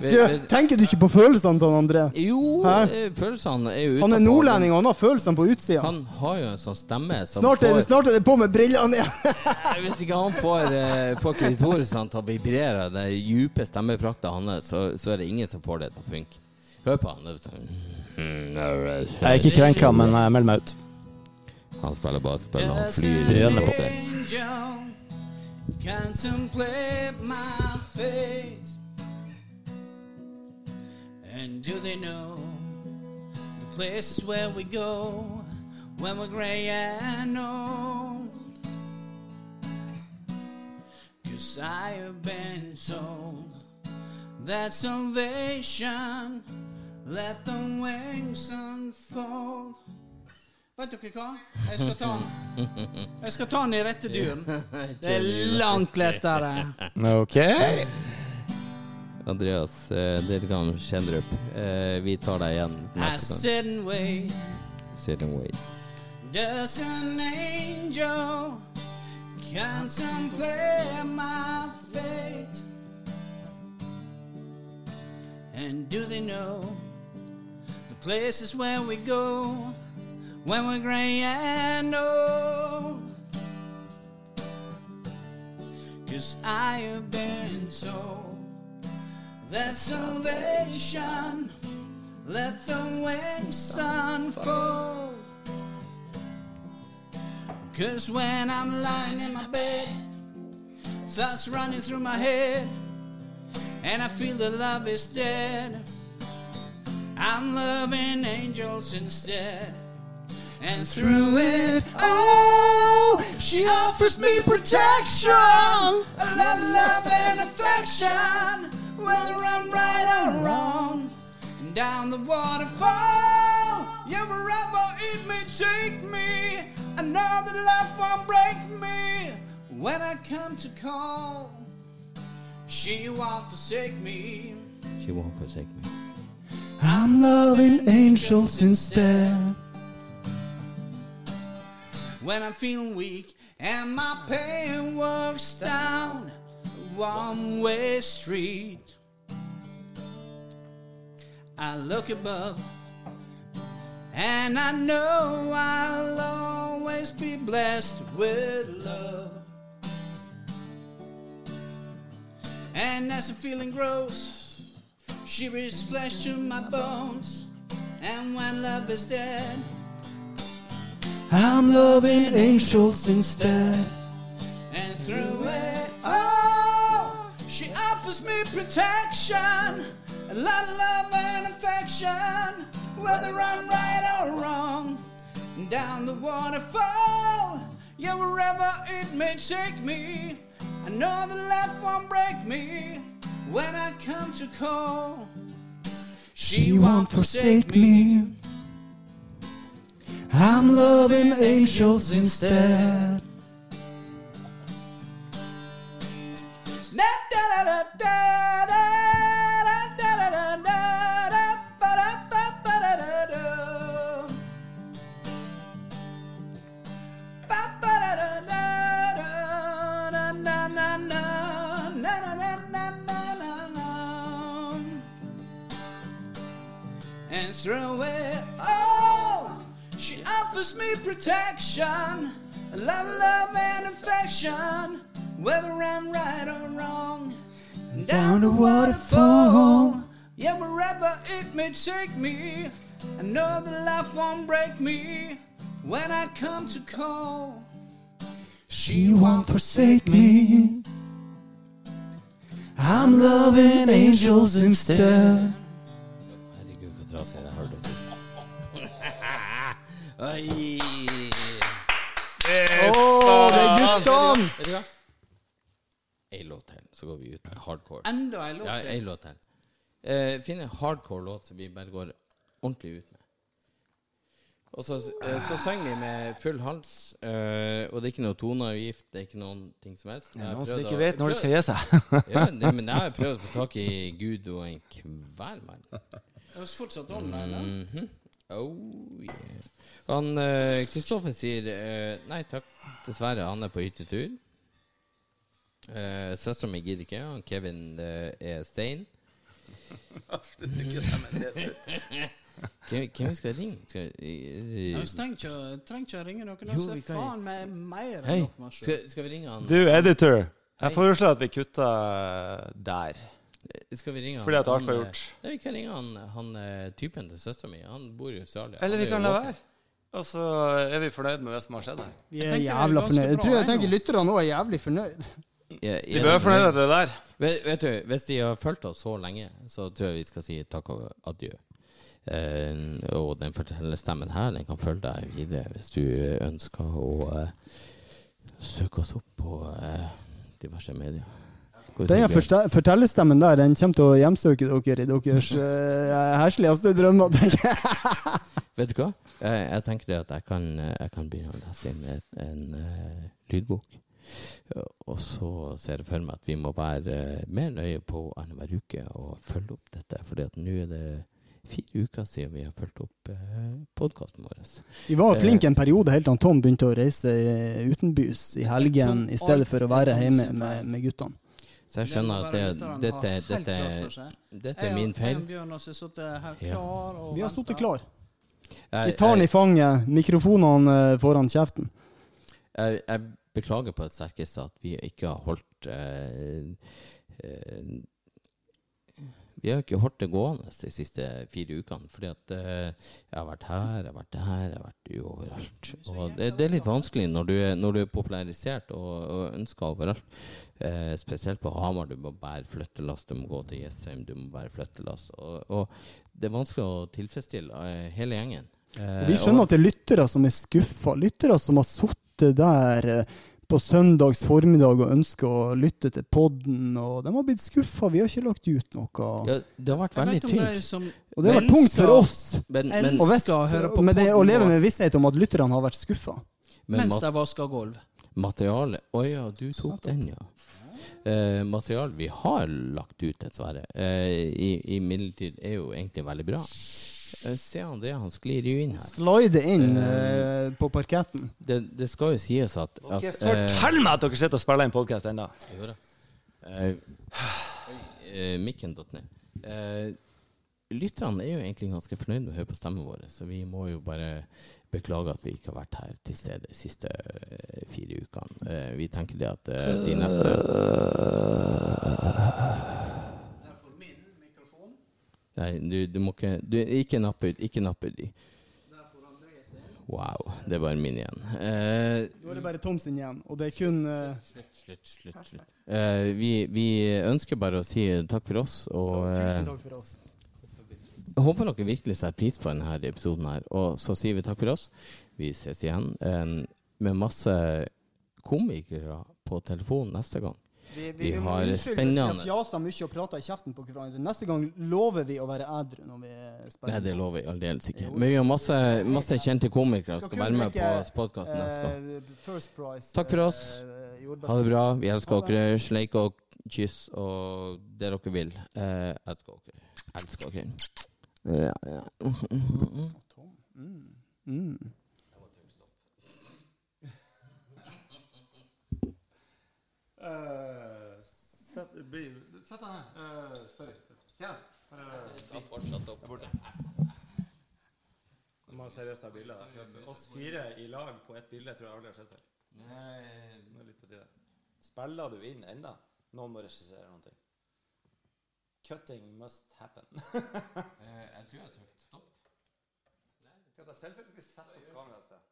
Du, tenker du ikke på følelsene til André? Jo, Hæ? eh, følelsene er jo utenfor. Han er nordlending, og han har følelsene på utsida. Han har jo en sånn stemme som Snart er, det, får snart er det på med brillene igjen! Hvis ikke han får, eh, får klitorisene til å vibrere, den dype stemmeprakta hans, så, så er det ingen som får det til å funke. Hør på han. er sånn, Jeg er ikke krenka, men jeg melder meg ut. Han spiller basketball, og han flyr an Gjerne på. angel Contemplate my face. And do they know The places where we go When we're grey and old? Cause I have been told That salvation Let the wings unfold Vet dere hva? Jeg skal ta den. Jeg skal ta den i rette duren. Det er langt lettere. Ok. Andreas eh, Lillegamn Kjendrup, eh, vi tar deg igjen I neste gang. sit and wait. Sit and wait. Does an angel contemplate my fate? And do they know the places where we go when we're gray and old? Cause I have been told that salvation let the wings unfold. Cause when I'm lying in my bed, thoughts running through my head, and I feel the love is dead. I'm loving angels instead. And through it all, she offers me protection, a lot of love and affection, whether I'm right or wrong. And down the waterfall, yeah, wherever it may take me, I know that life won't break me when I come to call. She won't forsake me. She won't forsake me. I'm loving angels instead. When I'm feeling weak and my pain works down one way street. I look above and I know I'll always be blessed with love. And as the feeling grows, she breathes flesh to my bones. And when love is dead, I'm loving angels instead. And through it all, she offers me protection, a lot of love and affection, whether I'm right or wrong. Down the waterfall, yeah, wherever it may take me, I know the life won't break me when I come to call. She won't forsake me. I'm loving angels instead. Da da me protection, a lot of love and affection, whether I'm right or wrong. And down the waterfall, yeah, wherever it may take me, I know that life won't break me when I come to call. She won't forsake me. I'm loving angels instead. Oi. Å, det er guttene! Vet du hva? Ei låt til, så går vi ut med hardcore. Enda en låt Ja, til. ei låt til. Eh, Finn en hardcore låt som vi bare går ordentlig ut med. Og så, eh, så synger vi med full hals, eh, og det er ikke noe toneavgift, det er ikke noen ting som helst. Det er noen som ikke vet når de skal gi seg. ja, det, men jeg har prøvd å få tak i Gud og en kveld, mann. Er høres fortsatt online? Mm Mhm. Oh, yeah. Han eh, Kristoffer sier eh, nei takk, dessverre. Han er på hyttetur. Uh, Søstera mi gidder ikke. Han Kevin eh, er stein. Hvem skal ringe? Skal, jeg, trenger ikke, trenger ikke å ringe noen. Jo, Altså, vi kan- faen meg mer enn nok skal, skal vi ringe han? Du, editor. Jeg foreslår at vi kutter der. Skal vi ringe han? Fordi at alt var eh, gjort. Nei, vi kan ringe han, han eh, typen til søstera mi. Han bor i Australia. Eller vi kan la være. Og så er vi fornøyd med det som har skjedd her. Vi er jævla fornøyd. Jeg tror jeg tenker lytterne òg er jævlig fornøyd. Ja, Vi bør være fornøyd med det der. Vet, vet du, Hvis de har fulgt oss så lenge, så tror jeg vi skal si takk og adjø. Uh, og den fortellerstemmen her den kan følge deg videre hvis du ønsker å uh, søke oss opp på uh, diverse medier. Den fortellerstemmen der Den kommer til å hjemsøke dere i deres uh, hesligste drømmer. tenker jeg. Vet du hva? Jeg, jeg tenker det at jeg kan, jeg kan begynne å lese inn en, en uh, lydbok. Og så ser jeg for meg at vi må være eh, mer nøye på annenhver uke og følge opp dette. For nå er det fire uker siden vi har fulgt opp eh, podkasten vår. Vi var flinke en periode helt til Tom begynte å reise eh, utenbys i helgen i stedet for å være hjemme med, med guttene. Så jeg skjønner at det, dette, dette, dette er min feil. Jeg og Bjørn har sittet her klar Vi har sittet klar. Gitaren i fanget, mikrofonene eh, foran kjeften. jeg, jeg beklager på det sterkeste at vi ikke har holdt eh, eh, Vi har ikke holdt det gående de siste fire ukene. Fordi at eh, jeg har vært her, jeg har vært der, jeg har vært overalt. Og det, det er litt vanskelig når du er, når du er popularisert og, og ønska overalt. Eh, spesielt på Hamar. Du må bære flyttelass, du må gå til Jessheim, du må bære flyttelass. Og, og det er vanskelig å tilfredsstille eh, hele gjengen. Eh, Vi skjønner at det er lyttere som er skuffa. Lyttere som har sittet der eh, på søndags formiddag og ønsker å lytte til podden, og de har blitt skuffa. Vi har ikke lagt ut noe. ja, det har vært veldig tynt. Og det har vært tungt for oss. Men, men, Og vest, med det, å leve med visshet om at lytterne har vært skuffa. mens de vasker gulv. materialet Å ja, du tok den, ja. Eh, materialet vi har lagt ut, dessverre, eh, i, i er jo egentlig veldig bra. Eh, se han det, han sklir jo inn her. Slide inn uh, på parketten. Det, det skal jo sies at, at fortell meg at dere sitter og spiller inn podkast ennå! Uh, da. Oi, eh, Mikken.nett. Eh, lytterne er jo egentlig ganske fornøyd med å høre på stemmen vår, så vi må jo bare beklage at vi ikke har vært her til stede de siste fire ukene. Vi tenker det at de neste. Nei, du, du må ikke du, Ikke napp ut. Ikke napp ut. de. Wow, det var min igjen. Eh, Nå er det bare Tom sin igjen, og det er kun eh, slutt, slutt, slutt. slutt. Eh, vi, vi ønsker bare å si takk for oss, og eh, Tusen takk for oss. Håper dere virkelig setter pris på denne episoden her. Og så sier vi takk for oss. Vi ses igjen eh, med masse komikere på telefon neste gang. Vi, Vi vi har spennende vi mye og prata i kjeften på hverandre. Neste gang lover vi å være ædru når vi spiller. Nei, det lover jeg aldeles ikke. Men vi har masse, masse kjente komikere som skal være med på podkasten neste gang. eh. Takk for oss. eh, Ha det bra. Vi elsker dere. Sleik og kyss og det dere vil. Eh, elsker dere. Elsker dere. Ja, ja. Mm. Sett sett deg ned. Uh, sorry. Ta Fortsatt opp. Nå må jeg seriøst ta bilde. Oss fire i lag på ett bilde tror jeg aldri har sett før. Nå er litt på tide. Spiller du inn enda? Noen må regissere noe. Cutting must happen. Jeg tror jeg trykte stopp. Skal jeg ta selfie, eller skal vi sette opp kameraet et sted?